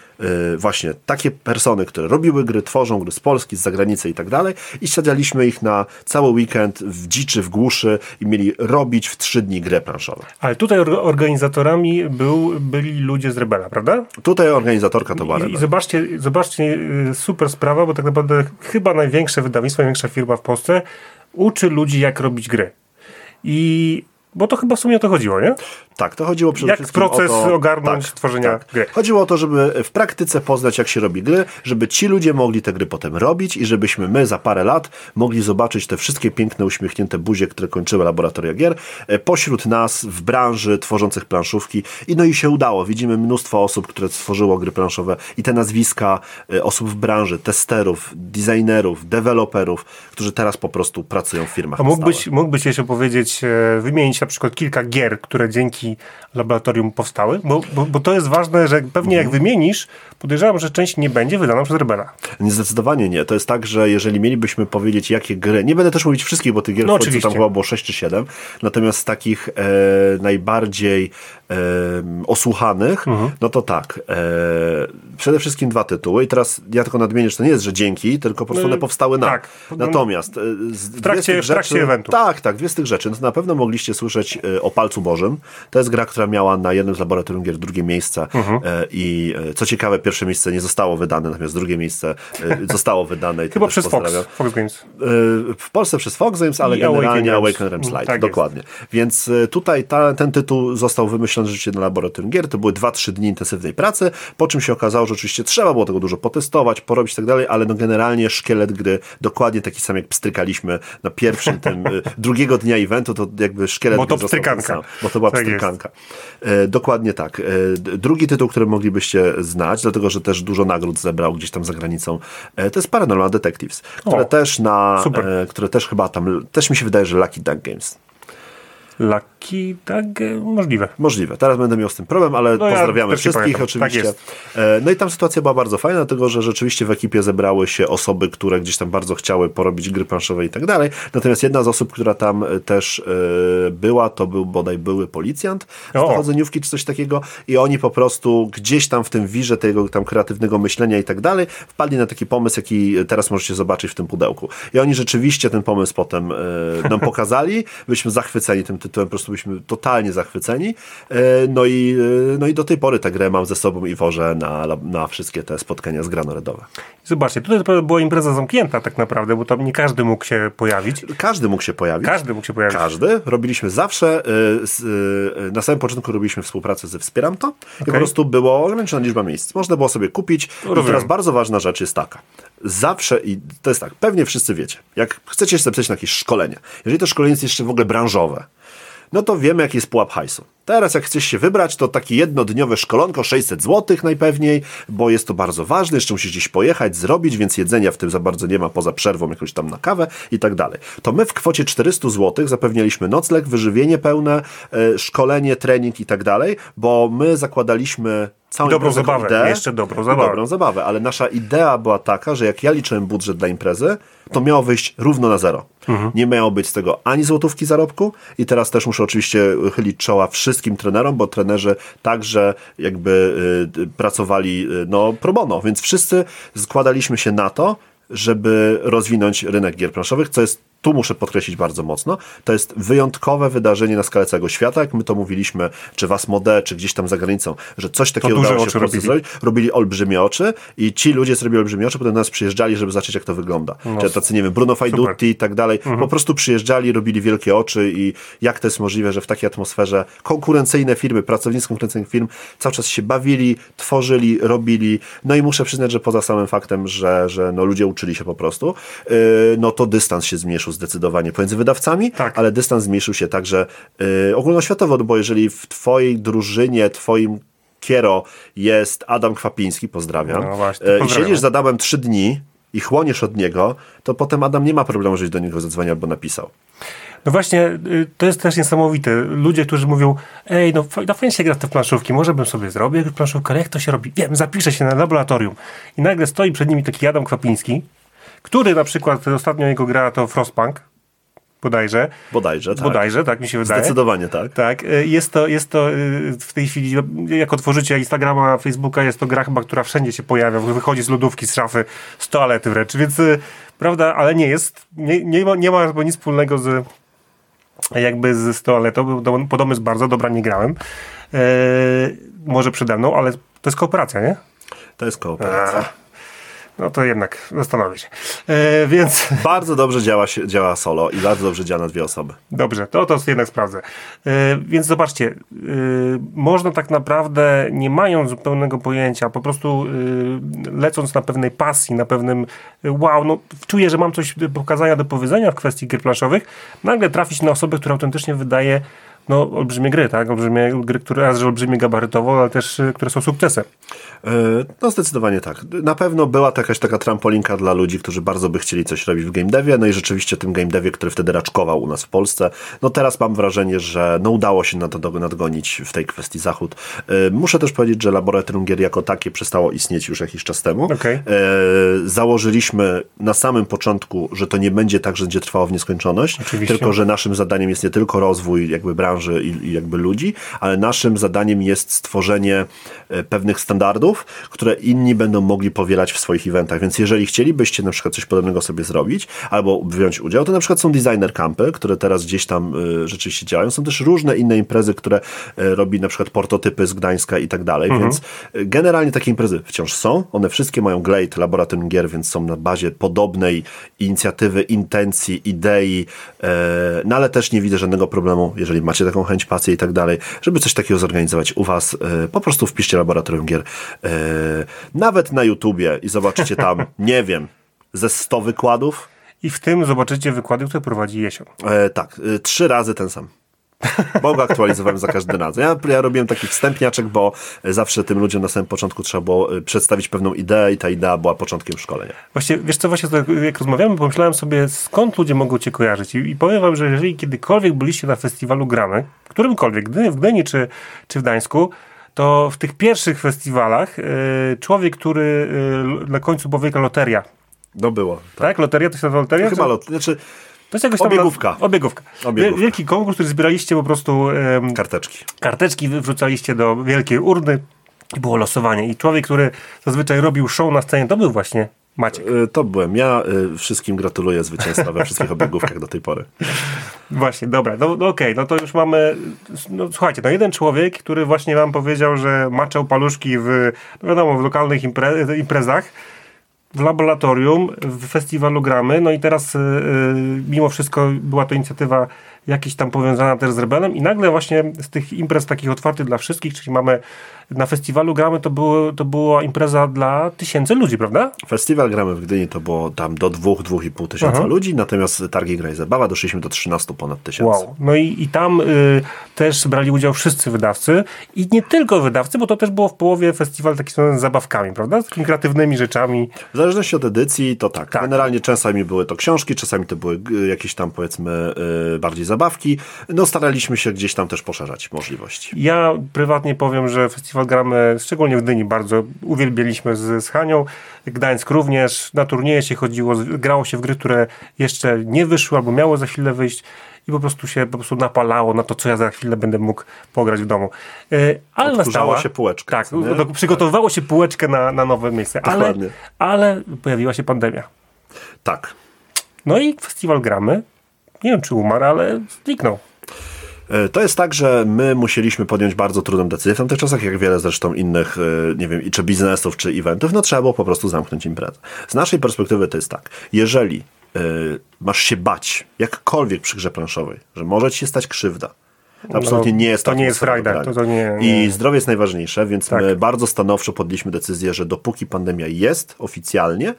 y, właśnie takie persony, które robiły gry, tworzą gry z Polski, z zagranicy i tak dalej i sadzaliśmy ich na cały weekend w dziczy, w głuszy i mieli robić w trzy dni grę planszową. Ale tutaj or- organizatorami był, byli ludzie z Rebela, prawda? Tutaj organizatorka to była I, I zobaczcie, zobaczcie, y, super sprawa, bo tak naprawdę chyba największe wydawnictwo, największa firma w Polsce uczy ludzi, jak robić gry. I bo to chyba w sumie o to chodziło, nie? Tak, to chodziło przede Jak wszystkim proces o to, ogarnąć tak, tworzenia tak. gry. Chodziło o to, żeby w praktyce poznać, jak się robi gry, żeby ci ludzie mogli te gry potem robić i żebyśmy my za parę lat mogli zobaczyć te wszystkie piękne, uśmiechnięte buzie, które kończyły laboratoria gier, e, pośród nas w branży tworzących planszówki. I no i się udało. Widzimy mnóstwo osób, które stworzyło gry planszowe i te nazwiska e, osób w branży, testerów, designerów, deweloperów, którzy teraz po prostu pracują w firmach. A mógłbyś, mógłbyś jeszcze powiedzieć, e, wymienić na przykład kilka gier, które dzięki laboratorium powstały? Bo, bo, bo to jest ważne, że pewnie jak Mhm. wymienisz, podejrzewam, że część nie będzie wydana przez Rebela. Nie, zdecydowanie nie. To jest tak, że jeżeli mielibyśmy powiedzieć, jakie gry, nie będę też mówić wszystkich, bo tych gier No w końcu oczywiście. tam chyba było 6 czy 7, natomiast z takich e, najbardziej e, osłuchanych, Mhm. no to tak, e, przede wszystkim dwa tytuły i teraz ja tylko nadmienię, że to nie jest, że dzięki, tylko po prostu No, one powstały na. tak. Natomiast e, w trakcie- w trakcie eventu. Tak, tak, dwie z tych rzeczy. No to na pewno mogliście słyszeć e, o Palcu Bożym. To jest gra, która miała na jednym z laboratorium gier drugie miejsce Mhm. e, i co ciekawe, pierwsze miejsce nie zostało wydane, natomiast drugie miejsce e, zostało wydane. I Chyba przez Fox. Fox Games. E, W Polsce przez Fox Games, ale I generalnie Awaken Realms. Realms Light, Tak jest. dokładnie. Więc e, tutaj ta, ten tytuł został wymyślony rzeczywiście na laboratorium gier. To były 2-3 dni intensywnej pracy, po czym się okazało, że oczywiście trzeba było tego dużo potestować, porobić i tak dalej, ale no generalnie szkielet gry dokładnie taki sam jak pstrykaliśmy na pierwszym tym drugiego dnia eventu, to jakby szkielet Bo to pstrykanka. sam, Bo to była Tak jest. pstrykanka. E, dokładnie tak. Drugi tytuł, który moglibyście znać, dlatego że też dużo nagród zebrał gdzieś tam za granicą, e, to jest Paranormal Detectives, które O, też na, super. e, które też chyba tam, też mi się wydaje, że Lucky Duck Games. Lucky, tak, możliwe. Możliwe. Teraz będę miał z tym problem, ale No ja pozdrawiamy nie wszystkich. Tak oczywiście. E, no i tam sytuacja była bardzo fajna, dlatego że rzeczywiście w ekipie zebrały się osoby, które gdzieś tam bardzo chciały porobić gry planszowe i tak dalej. Natomiast jedna z osób, która tam e, też e, była, to był bodaj były policjant z dochodzeniówki czy coś takiego i oni po prostu gdzieś tam w tym wirze tego tam kreatywnego myślenia i tak dalej wpadli na taki pomysł, jaki teraz możecie zobaczyć w tym pudełku. I oni rzeczywiście ten pomysł potem nam pokazali. Byliśmy zachwyceni tym tytułem, po prostu byliśmy totalnie zachwyceni. E, no, i, e, no i do tej pory tę grę mam ze sobą i wożę na, na wszystkie te spotkania zgranoredowe. Zobaczcie, tutaj to była impreza zamknięta tak naprawdę, bo tam nie każdy mógł się pojawić. Każdy mógł się pojawić. Każdy mógł się pojawić. Każdy. Robiliśmy zawsze, z, y, na samym początku robiliśmy współpracę ze Wspieram to i po prostu było ograniczona liczba miejsc. Można było sobie kupić. I teraz bardzo ważna rzecz jest taka. Zawsze, i to jest tak, pewnie wszyscy wiecie, jak chcecie się zapisać na jakieś szkolenie, jeżeli to szkolenie jest jeszcze w ogóle branżowe, no to wiemy, jaki jest pułap hajsu. Teraz, jak chcesz się wybrać, to takie jednodniowe szkolonko 600 zł najpewniej, bo jest to bardzo ważne, jeszcze musisz gdzieś pojechać, zrobić, więc jedzenia w tym za bardzo nie ma poza przerwą jakąś tam na kawę i tak dalej. To my w kwocie 400 zł zapewnialiśmy nocleg, wyżywienie pełne, e, szkolenie, trening i tak dalej, bo my zakładaliśmy całą dobrą zabawę, jeszcze dobrą zabawę. Dobrą zabawę, ale nasza idea była taka, że jak ja liczyłem budżet dla imprezy, to miało wyjść równo na zero. Mhm. Nie miało być z tego ani złotówki zarobku i teraz też muszę oczywiście chylić czoła wszystkim trenerom, bo trenerzy także jakby y, y, pracowali y, no pro bono, więc wszyscy składaliśmy się na to, żeby rozwinąć rynek gier planszowych, co jest tu muszę podkreślić bardzo mocno, to jest wyjątkowe wydarzenie na skalę całego świata, jak my to mówiliśmy, czy was mode, czy gdzieś tam za granicą, że coś takiego duże udało się w Polsce zrobić. Robili olbrzymie oczy i ci ludzie zrobili olbrzymie oczy, potem do nas przyjeżdżali, żeby zobaczyć, jak to wygląda. Czy tacy, nie wiem, Bruno Fajdutti i tak dalej. Po prostu przyjeżdżali, robili wielkie oczy i jak to jest możliwe, że w takiej atmosferze konkurencyjne firmy, pracownicy konkurencyjnych firm cały czas się bawili, tworzyli, robili. No i muszę przyznać, że poza samym faktem, że, że no ludzie uczyli się po prostu, yy, no to dystans się zmniejszył zdecydowanie pomiędzy wydawcami, Tak. ale dystans zmniejszył się także yy, ogólnoświatowo, no bo jeżeli w twojej drużynie, twoim kiero jest Adam Kwapiński, pozdrawiam, No właśnie, i pozdrawiam. siedzisz z Adamem trzy dni i chłoniesz od niego, to potem Adam nie ma problemu, żebyś do niego zadzwonił albo napisał. No właśnie, y, to jest też niesamowite. Ludzie, którzy mówią, ej, no, no fajnie się gra w te planszówki, może bym sobie zrobił jakąś planszówkę, ale jak to się robi? Wiem, zapiszę się na laboratorium. I nagle stoi przed nimi taki Adam Kwapiński, który na przykład ostatnio jego gra to Frostpunk, bodajże. Bodajże, tak. Bodajże, tak mi się wydaje. Zdecydowanie tak. Tak, y, jest to, jest to y, w tej chwili, jak otworzycie Instagrama, Facebooka, jest to gra chyba, która wszędzie się pojawia, wychodzi z lodówki, z szafy, z toalety wręcz, więc y, prawda, ale nie jest, nie, nie, ma, nie ma chyba nic wspólnego z jakby z, toaletą, podobno jest bardzo dobra, nie grałem, e, może przede mną, ale to jest kooperacja, nie? To jest kooperacja. No to jednak zastanowię się. E, więc... Bardzo dobrze działa, działa solo i bardzo dobrze działa na dwie osoby. Dobrze, to to jednak sprawdzę. E, więc zobaczcie, e, można tak naprawdę, nie mając zupełnego pojęcia, po prostu e, lecąc na pewnej pasji, na pewnym wow, no czuję, że mam coś do pokazania, do powiedzenia w kwestii gier planszowych, nagle trafić na osobę, która autentycznie wydaje no, olbrzymie gry, tak? Olbrzymie gry, które raz, że olbrzymie gabarytowo, ale też, y, które są sukcesem. E, no zdecydowanie tak. Na pewno była to jakaś taka trampolinka dla ludzi, którzy bardzo by chcieli coś robić w game devie, no i rzeczywiście tym game devie, który wtedy raczkował u nas w Polsce, no teraz mam wrażenie, że no udało się na to nadgonić w tej kwestii Zachód. E, muszę też powiedzieć, że laboratorium gier jako takie przestało istnieć już jakiś czas temu. Okay. Założyliśmy na samym początku, że to nie będzie tak, że będzie trwało w nieskończoność, Oczywiście. tylko że naszym zadaniem jest nie tylko rozwój jakby branży, branży i, i jakby ludzi, ale naszym zadaniem jest stworzenie e, pewnych standardów, które inni będą mogli powielać w swoich eventach. Więc jeżeli chcielibyście na przykład coś podobnego sobie zrobić, albo wziąć udział, to na przykład są designer campy, które teraz gdzieś tam y, rzeczywiście działają. Są też różne inne imprezy, które y, robi na przykład prototypy z Gdańska i tak dalej, mhm. więc generalnie takie imprezy wciąż są. One wszystkie mają Glade, Laboratorium Gier, więc są na bazie podobnej inicjatywy, intencji, idei, no ale też nie widzę żadnego problemu, jeżeli macie taką chęć, pasję i tak dalej, żeby coś takiego zorganizować u Was, e, po prostu wpiszcie Laboratorium Gier e, nawet na YouTubie i zobaczycie tam, nie wiem, ze 100 wykładów. I w tym zobaczycie wykłady, które prowadzi Jesio. E, tak, e, trzy razy ten sam. Bo go aktualizowałem za każdym razem. Ja, ja robiłem taki wstępniaczek, bo zawsze tym ludziom na samym początku trzeba było y, przedstawić pewną ideę i ta idea była początkiem szkolenia. Właśnie, wiesz co, właśnie jak rozmawiamy, pomyślałem sobie, skąd ludzie mogą cię kojarzyć. I, i powiem wam, że jeżeli kiedykolwiek byliście na festiwalu Gramy, którymkolwiek, w Gdyni czy, czy w Gdańsku, to w tych pierwszych festiwalach yy, człowiek, który yy, na końcu powieka loteria. No było. Tak, tak loteria to się nazywa loteria? To chyba loteria. Znaczy, to jest jakoś tam obiegówka. Na, obiegówka. obiegówka. Wielki konkurs, który zbieraliście po prostu... Um, karteczki. Karteczki wrzucaliście do wielkiej urny i było losowanie. I człowiek, który zazwyczaj robił show na scenie, to był właśnie Maciek. E, to byłem ja. E, wszystkim gratuluję zwycięstwa we wszystkich obiegówkach do tej pory. Właśnie, dobra. No, no okej, okay, no to już mamy... No, słuchajcie, no jeden człowiek, który właśnie wam powiedział, że maczał paluszki w, no wiadomo, w lokalnych impre imprezach, w laboratorium, w festiwalu gramy, no i teraz yy, mimo wszystko była to inicjatywa jakieś tam powiązana też z Rebelem i nagle właśnie z tych imprez takich otwartych dla wszystkich, czyli mamy na festiwalu gramy, to, było, to była impreza dla tysięcy ludzi, prawda? Festiwal gramy w Gdyni to było tam do dwóch, dwóch i pół tysiąca Aha. ludzi, natomiast targi Gra i Zabawa doszliśmy do 13 ponad tysięcy. Wow, no i, i tam y, też brali udział wszyscy wydawcy i nie tylko wydawcy, bo to też było w połowie festiwal taki z zabawkami, prawda? Z takimi kreatywnymi rzeczami. W zależności od edycji to tak. tak. Generalnie czasami były to książki, czasami to były y, jakieś tam powiedzmy y, bardziej zabawki. No staraliśmy się gdzieś tam też poszerzać możliwości. Ja prywatnie powiem, że festiwal gramy, szczególnie w Dyni, bardzo uwielbialiśmy z, z Hanią. Gdańsk również. Na turnieje się chodziło, grało się w gry, które jeszcze nie wyszły albo miało za chwilę wyjść i po prostu się po prostu napalało na to, co ja za chwilę będę mógł pograć w domu. E, ale nastała... się półeczka. Tak, no, przygotowywało się półeczkę na, na nowe miejsce, ale, ale pojawiła się pandemia. Tak. No i festiwal gramy. Nie wiem, czy umarł, ale zniknął. E, to jest tak, że my musieliśmy podjąć bardzo trudną decyzję w tamtych czasach, jak wiele zresztą innych, e, nie wiem, czy biznesów, czy eventów, no trzeba było po prostu zamknąć imprezę. Z naszej perspektywy to jest tak, jeżeli y, masz się bać jakkolwiek przy grze planszowej, że może ci się stać krzywda, Absolutnie no, nie jest to. nie jest frajda. To, to nie, nie. I zdrowie jest najważniejsze, więc tak. my bardzo stanowczo podjęliśmy decyzję, że dopóki pandemia jest oficjalnie,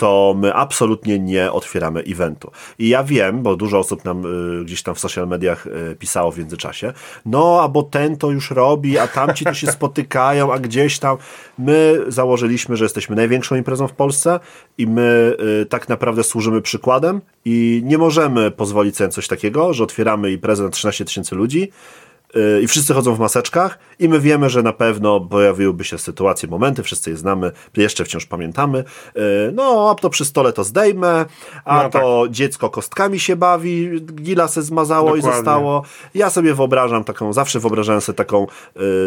to my absolutnie nie otwieramy eventu. I ja wiem, bo dużo osób nam y, gdzieś tam w social mediach y, pisało w międzyczasie, no, a bo ten to już robi, a tamci to się spotykają, a gdzieś tam. My założyliśmy, że jesteśmy największą imprezą w Polsce i my y, tak naprawdę służymy przykładem i nie możemy pozwolić sobie coś takiego, że otwieramy imprezę na 13 tysięcy ludzi, i wszyscy chodzą w maseczkach i my wiemy, że na pewno pojawiłyby się sytuacje, momenty, wszyscy je znamy, jeszcze wciąż pamiętamy. Y, no, a to przy stole to zdejmę, a no, to tak. dziecko kostkami się bawi, gila se zmazało Dokładnie. i zostało. Ja sobie wyobrażam taką, zawsze wyobrażałem sobie taką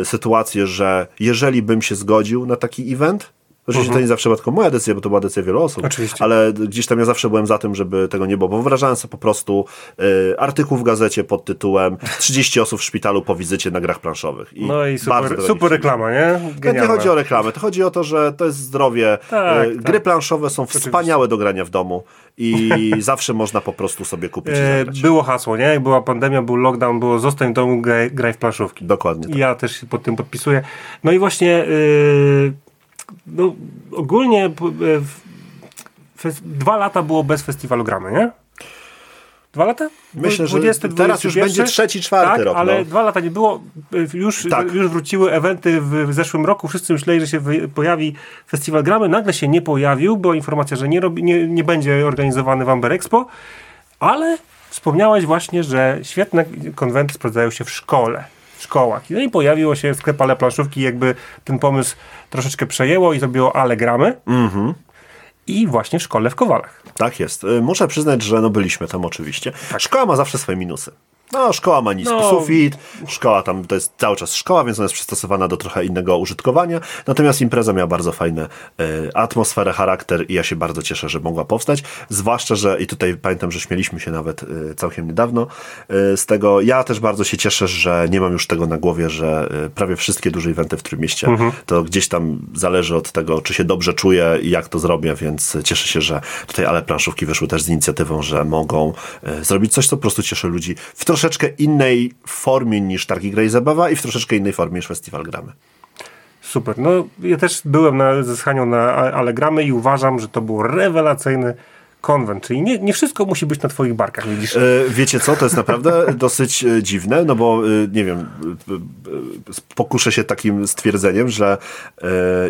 y, sytuację, że jeżeli bym się zgodził na taki event, Oczywiście to nie zawsze była tylko moja decyzja, bo to była decyzja wielu osób. Oczywiście. Ale gdzieś tam ja zawsze byłem za tym, żeby tego nie było, bo wyobrażałem sobie po prostu y, artykuł w gazecie pod tytułem 30 osób w szpitalu po wizycie na grach planszowych. I No i super, super reklama, nie? To nie chodzi o reklamę, to chodzi o to, że to jest zdrowie. Tak, Y, tak. Gry planszowe są wspaniałe do grania w domu i zawsze można po prostu sobie kupić i E. Było hasło, nie? Jak była pandemia, był lockdown, było zostań w domu, graj, graj w planszówki. Dokładnie tak. Ja też się pod tym podpisuję. No i właśnie yy, no, ogólnie e, dwa lata było bez festiwalu gramy, nie? Dwa lata? Myślę, że 20, teraz już 21? będzie trzeci, czwarty tak, rok, ale no. dwa lata nie było. Y, Już, Tak. już wróciły eventy w, w zeszłym roku. Wszyscy myśleli, że się pojawi festiwal gramy. Nagle się nie pojawił. Była informacja, że nie, robi, nie, nie będzie organizowany w Amber Expo. Ale wspomniałeś właśnie, że świetne konwenty sprawdzają się w szkole. Szkołach. No i pojawiło się sklep Ale Planszówki, jakby ten pomysł troszeczkę przejęło i zrobiło Ale Gramy. Mhm. I właśnie w szkole w Kowalach. Tak jest. Y, Muszę przyznać, że no byliśmy tam oczywiście. Szkoła ma zawsze swoje minusy. No, szkoła ma niski No. sufit, szkoła tam to jest cały czas szkoła, więc ona jest przystosowana do trochę innego użytkowania. Natomiast impreza miała bardzo fajną e, atmosferę, charakter i ja się bardzo cieszę, że mogła powstać. Zwłaszcza, że i tutaj pamiętam, że śmieliśmy się nawet e, całkiem niedawno e, z tego. Ja też bardzo się cieszę, że nie mam już tego na głowie, że prawie wszystkie duże eventy w Trójmieście to gdzieś tam zależy od tego, czy się dobrze czuję i jak to zrobię, więc cieszę się, że tutaj ale planszówki wyszły też z inicjatywą, że mogą zrobić coś, co po prostu cieszy ludzi w troszeczkę innej formie niż Targi Gra i Zabawa i w troszeczkę innej formie niż Festiwal Gramy. Super. No, ja też byłem na, ze Schanią na Allegramy i uważam, że to był rewelacyjny konwent. Czyli nie, nie wszystko musi być na twoich barkach, widzisz? E, Wiecie co, to jest naprawdę dosyć e, dziwne, no bo e, nie wiem, pokuszę się takim stwierdzeniem, że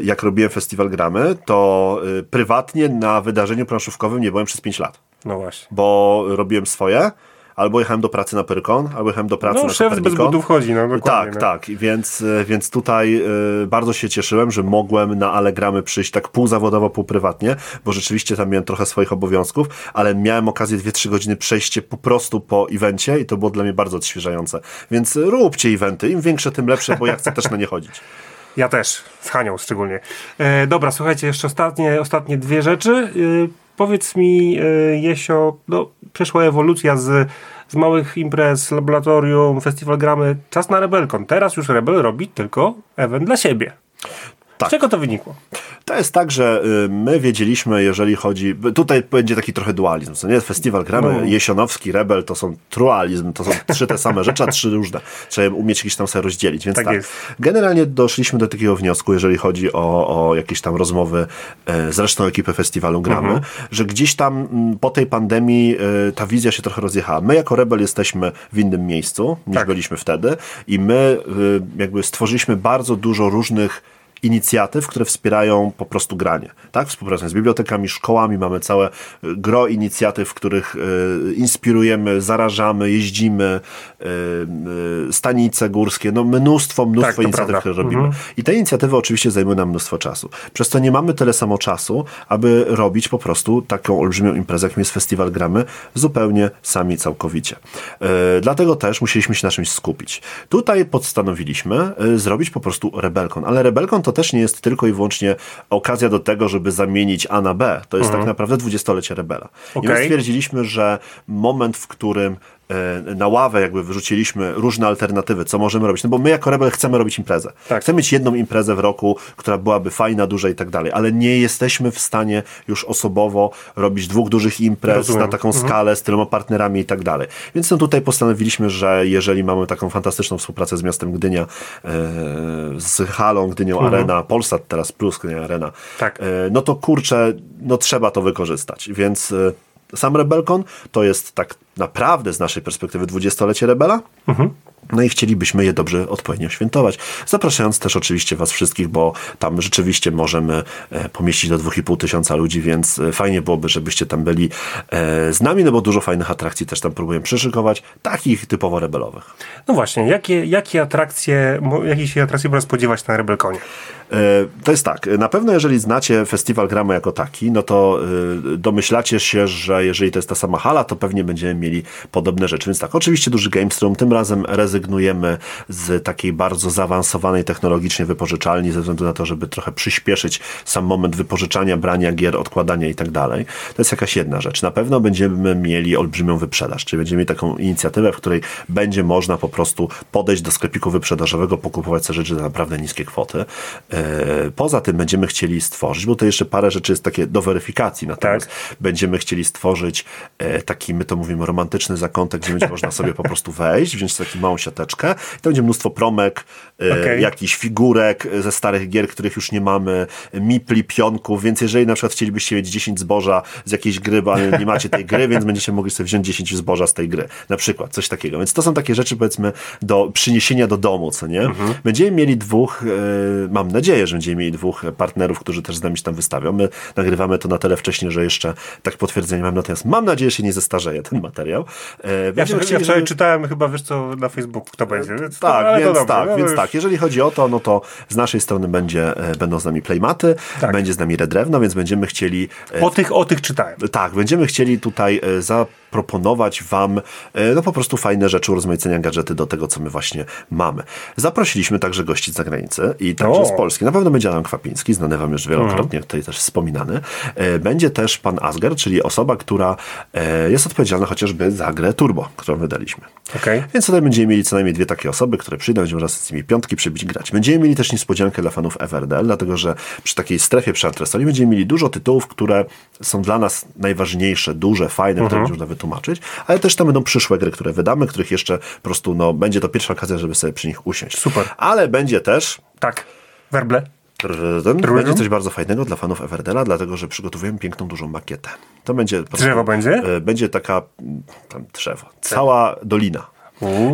jak robiłem Festiwal Gramy, to prywatnie na wydarzeniu planszówkowym nie byłem przez 5 lat. No właśnie. bo robiłem swoje, albo jechałem do pracy na Pyrkon, albo jechałem do pracy No, na szef bez Kopernikon. butów chodzi, no dokładnie. Tak, no. tak, więc, e, więc tutaj e, bardzo się cieszyłem, że mogłem na Allegramy przyjść tak pół zawodowo, pół prywatnie, bo rzeczywiście tam miałem trochę swoich obowiązków, ale miałem okazję 2-3 godziny przejście po prostu po evencie i to było dla mnie bardzo odświeżające. Więc róbcie eventy, im większe, tym lepsze, bo ja chcę też na nie chodzić. Ja też, z Hanią szczególnie. E, dobra, słuchajcie, jeszcze ostatnie, ostatnie dwie rzeczy. E, powiedz mi, e, Jesio, no, przeszła ewolucja z, z małych imprez, laboratorium, festiwal gramy, czas na Rebelkon. Teraz już Rebel robi tylko event dla siebie. Tak. Z czego to wynikło? To jest tak, że y, my wiedzieliśmy, jeżeli chodzi. Tutaj będzie taki trochę dualizm. Co nie? Festiwal gramy, No. Jesionowski, Rebel to są trualizm, to są trzy te same rzeczy, a trzy różne. Trzeba umieć jakieś tam sobie rozdzielić. Więc Tak tak, jest. generalnie doszliśmy do takiego wniosku, jeżeli chodzi o, o jakieś tam rozmowy e, z resztą ekipy festiwalu gramy, Mhm. że gdzieś tam mm, po tej pandemii e, ta wizja się trochę rozjechała. My jako Rebel jesteśmy w innym miejscu niż Tak. byliśmy wtedy i my y, jakby stworzyliśmy bardzo dużo różnych inicjatyw, które wspierają po prostu granie. Tak? Współpracujemy z bibliotekami, szkołami, mamy całe y, gro inicjatyw, w których y, inspirujemy, zarażamy, jeździmy, y, stanice górskie, no mnóstwo, mnóstwo Tak, inicjatyw, prawda. które robimy. I te inicjatywy oczywiście zajmują nam mnóstwo czasu. Przez to nie mamy tyle samo czasu, aby robić po prostu taką olbrzymią imprezę, jakim jest Festiwal Gramy, zupełnie sami, całkowicie. E, dlatego też musieliśmy się na czymś skupić. Tutaj postanowiliśmy e, zrobić po prostu Rebelkon, ale Rebelkon to też nie jest tylko i wyłącznie okazja do tego, żeby zamienić A na B. To jest tak naprawdę dwudziestolecie Rebela. I my stwierdziliśmy, że moment, w którym na ławę jakby wyrzuciliśmy różne alternatywy, co możemy robić. No bo my jako Rebel chcemy robić imprezę. Tak. Chcemy mieć jedną imprezę w roku, która byłaby fajna, duża i tak dalej, ale nie jesteśmy w stanie już osobowo robić dwóch dużych imprez Rozumiem. na taką skalę z tyloma partnerami i tak dalej. Więc no tutaj postanowiliśmy, że jeżeli mamy taką fantastyczną współpracę z miastem Gdynia, e, z halą Gdynią Arena, Polsat teraz plus Gdynia Arena, Tak. e, no to kurczę, no trzeba to wykorzystać. Więc e, sam Rebelkon to jest tak naprawdę z naszej perspektywy dwudziestolecie Rebela. No i chcielibyśmy je dobrze, odpowiednio świętować. Zapraszając też oczywiście Was wszystkich, bo tam rzeczywiście możemy e, pomieścić do 2,5 tysiąca ludzi, więc e, fajnie byłoby, żebyście tam byli e, z nami, no bo dużo fajnych atrakcji też tam próbujemy przyszykować, takich typowo rebelowych. No właśnie, jakie, jakie atrakcje, jakiej się atrakcji można spodziewać na Rebelkonie? To jest tak, na pewno jeżeli znacie festiwal Gramy jako taki, no to domyślacie się, że jeżeli to jest ta sama hala, to pewnie będziemy mieli podobne rzeczy. Więc tak, oczywiście duży Gamestream, tym razem rezygnujemy z takiej bardzo zaawansowanej technologicznie wypożyczalni ze względu na to, żeby trochę przyspieszyć sam moment wypożyczania, brania gier, odkładania i tak dalej. To jest jakaś jedna rzecz. Na pewno będziemy mieli olbrzymią wyprzedaż, czyli będziemy mieli taką inicjatywę, w której będzie można po prostu podejść do sklepiku wyprzedażowego, pokupować te rzeczy za naprawdę niskie kwoty. E, poza tym będziemy chcieli stworzyć, bo to jeszcze parę rzeczy jest takie do weryfikacji, natomiast tak. będziemy chcieli stworzyć e, taki, my to mówimy, romantyczny zakątek, gdzie będzie można sobie po prostu wejść, wziąć taką małą siateczkę to będzie mnóstwo promek, e, okay. jakichś figurek ze starych gier, których już nie mamy, mipli, pionków, więc jeżeli na przykład chcielibyście mieć 10 zboża z jakiejś gry, ale nie macie tej gry, więc będziecie mogli sobie wziąć 10 zboża z tej gry. Na przykład, coś takiego. Więc to są takie rzeczy, powiedzmy, do przyniesienia do domu, co nie? Mhm. Będziemy mieli dwóch, e, mam nadzieję, że będziemy mieli dwóch partnerów, którzy też z nami się tam wystawią. My nagrywamy to na tyle wcześnie, że jeszcze tak potwierdzenie mam, natomiast mam nadzieję, że się nie zestarzeje ten materiał. E, ja, chcieli, ja wczoraj żeby... czytałem chyba, wiesz co, na Facebooku kto będzie. Więc tak, to, więc, tak no, więc już... tak. Jeżeli chodzi o to, no to z naszej strony będzie, e, będą z nami playmaty, tak. będzie z nami redrewno, więc będziemy chcieli... O tych, o tych czytałem. Tak, będziemy chcieli tutaj za proponować Wam e, no po prostu fajne rzeczy, urozmaicenia gadżety do tego, co my właśnie mamy. Zaprosiliśmy także gości z zagranicy i także o. z Polski. Na pewno będzie Adam Kwapiński, znany Wam już wielokrotnie, mhm. tutaj też wspominany. E, będzie też pan Asger, czyli osoba, która e, jest odpowiedzialna chociażby za grę Turbo, którą wydaliśmy. Okay. Więc tutaj będziemy mieli co najmniej dwie takie osoby, które przyjdą, będziemy raz z nimi piątki przybić grać. Będziemy mieli też niespodziankę dla fanów Everdell, dlatego że przy takiej strefie przy antresoli będziemy mieli dużo tytułów, które są dla nas najważniejsze, duże, fajne, które mhm. można wytłumaczyć, ale też tam będą przyszłe gry, które wydamy, których jeszcze po prostu, no, będzie to pierwsza okazja, żeby sobie przy nich usiąść. Super. Ale będzie też... Tak, werble. Będzie coś bardzo fajnego dla fanów Everdela, dlatego że przygotowujemy piękną, dużą makietę. To będzie. Drzewo będzie? E, będzie taka. Tam drzewo. Cała dolina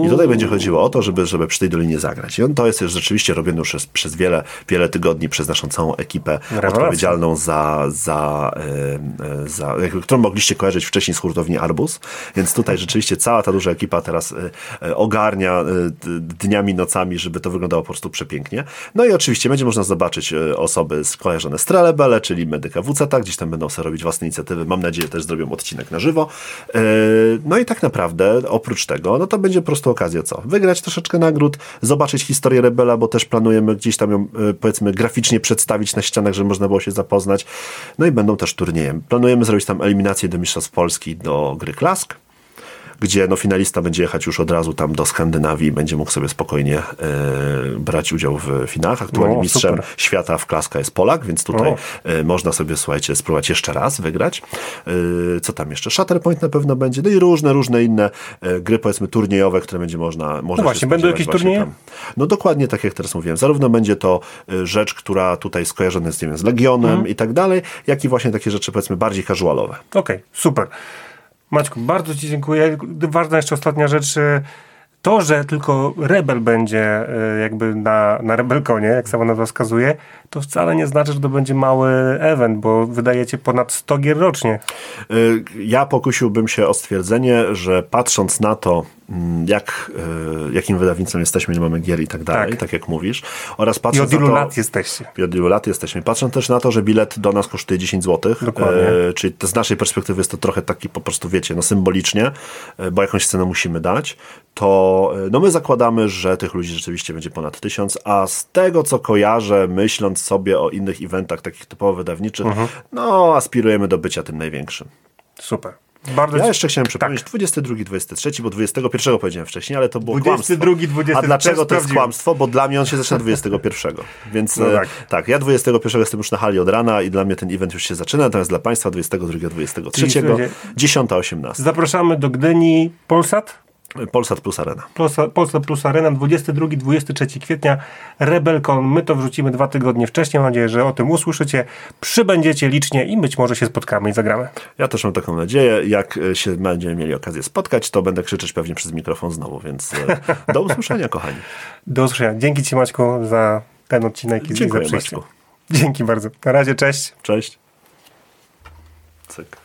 i tutaj będzie chodziło o to, żeby, żeby przy tej dolinie zagrać. I on to jest już rzeczywiście robione już przez, przez wiele, wiele tygodni przez naszą całą ekipę Rewelacja. odpowiedzialną za, za, za którą mogliście kojarzyć wcześniej z hurtowni Arbus. Więc tutaj rzeczywiście cała ta duża ekipa teraz yy, ogarnia yy, dniami, nocami, żeby to wyglądało po prostu przepięknie. No i oczywiście będzie można zobaczyć osoby skojarzone z Trelebele, czyli medyka WCT, gdzieś tam będą sobie robić własne inicjatywy. Mam nadzieję, też zrobią odcinek na żywo. No i tak naprawdę oprócz tego, no to będzie będzie po prostu okazja co? Wygrać troszeczkę nagród, zobaczyć historię Rebela, bo też planujemy gdzieś tam ją e, powiedzmy graficznie przedstawić na ścianach, żeby można było się zapoznać. No i będą też turniejem. Planujemy zrobić tam eliminację do Mistrzostw Polski do gry Klask gdzie no, finalista będzie jechać już od razu tam do Skandynawii i będzie mógł sobie spokojnie e, brać udział w finałach. Aktualnie o, mistrzem super. świata w klaska jest Polak, więc tutaj e, można sobie, słuchajcie, spróbować jeszcze raz wygrać. E, co tam jeszcze? Shatterpoint na pewno będzie, no i różne, różne inne e, gry, powiedzmy turniejowe, które będzie można, można No właśnie, będą jakieś turnieje? Tam. No dokładnie tak jak teraz mówiłem. Zarówno będzie to e, rzecz, która tutaj skojarzona jest nie wiem, z Legionem mhm. i tak dalej, jak i właśnie takie rzeczy powiedzmy bardziej casualowe. Okej, okay, super. Maćku, bardzo Ci dziękuję. Ważna jeszcze ostatnia rzecz. Y, to, że tylko Rebel będzie y, jakby na, na Rebelkonie, jak sama nazwa wskazuje, to wcale nie znaczy, że to będzie mały event, bo wydajecie ponad 100 gier rocznie. Y, ja pokusiłbym się o stwierdzenie, że patrząc na to, mm, jak, y, jakim wydawnictwem jesteśmy, nie mamy gier i tak dalej, tak, tak jak mówisz, oraz patrząc I od ilu lat jesteście. I od ilu lat jesteśmy. Patrząc też na to, że bilet do nas kosztuje 10 zł, Dokładnie. E, czyli z naszej perspektywy jest to trochę taki po prostu, wiecie, no symbolicznie, e, bo jakąś cenę musimy dać, to no my zakładamy, że tych ludzi rzeczywiście będzie ponad tysiąc, a z tego, co kojarzę, myśląc sobie o innych eventach takich typowo wydawniczych, mhm. no aspirujemy do bycia tym największym. Super. Bardzo ja jeszcze chciałem przypomnieć tak. 22, 23, bo 21 powiedziałem wcześniej, ale to było 22, kłamstwo. 23, A dlaczego to jest kłamstwo? Bo dla mnie on się zaczyna 21. Więc no tak. E, tak. ja 21 jestem już na hali od rana i dla mnie ten event już się zaczyna, natomiast dla Państwa 22, 23, 10, 18. Zapraszamy do Gdyni Polsat. Polsat Plus Arena. Polsat, Plus Arena 22-23 kwietnia Rebelcon. My to wrzucimy dwa tygodnie wcześniej. Mam nadzieję, że o tym usłyszycie. Przybędziecie licznie i być może się spotkamy i zagramy. Ja też mam taką nadzieję. Jak się będziemy mieli okazję spotkać, to będę krzyczeć pewnie przez mikrofon znowu, więc e, do usłyszenia, kochani. Do usłyszenia. Dzięki Ci Maćku za ten odcinek i Dziękuję, za przyjście. Maćku. Dzięki bardzo. Na razie, cześć. Cześć. Cyk.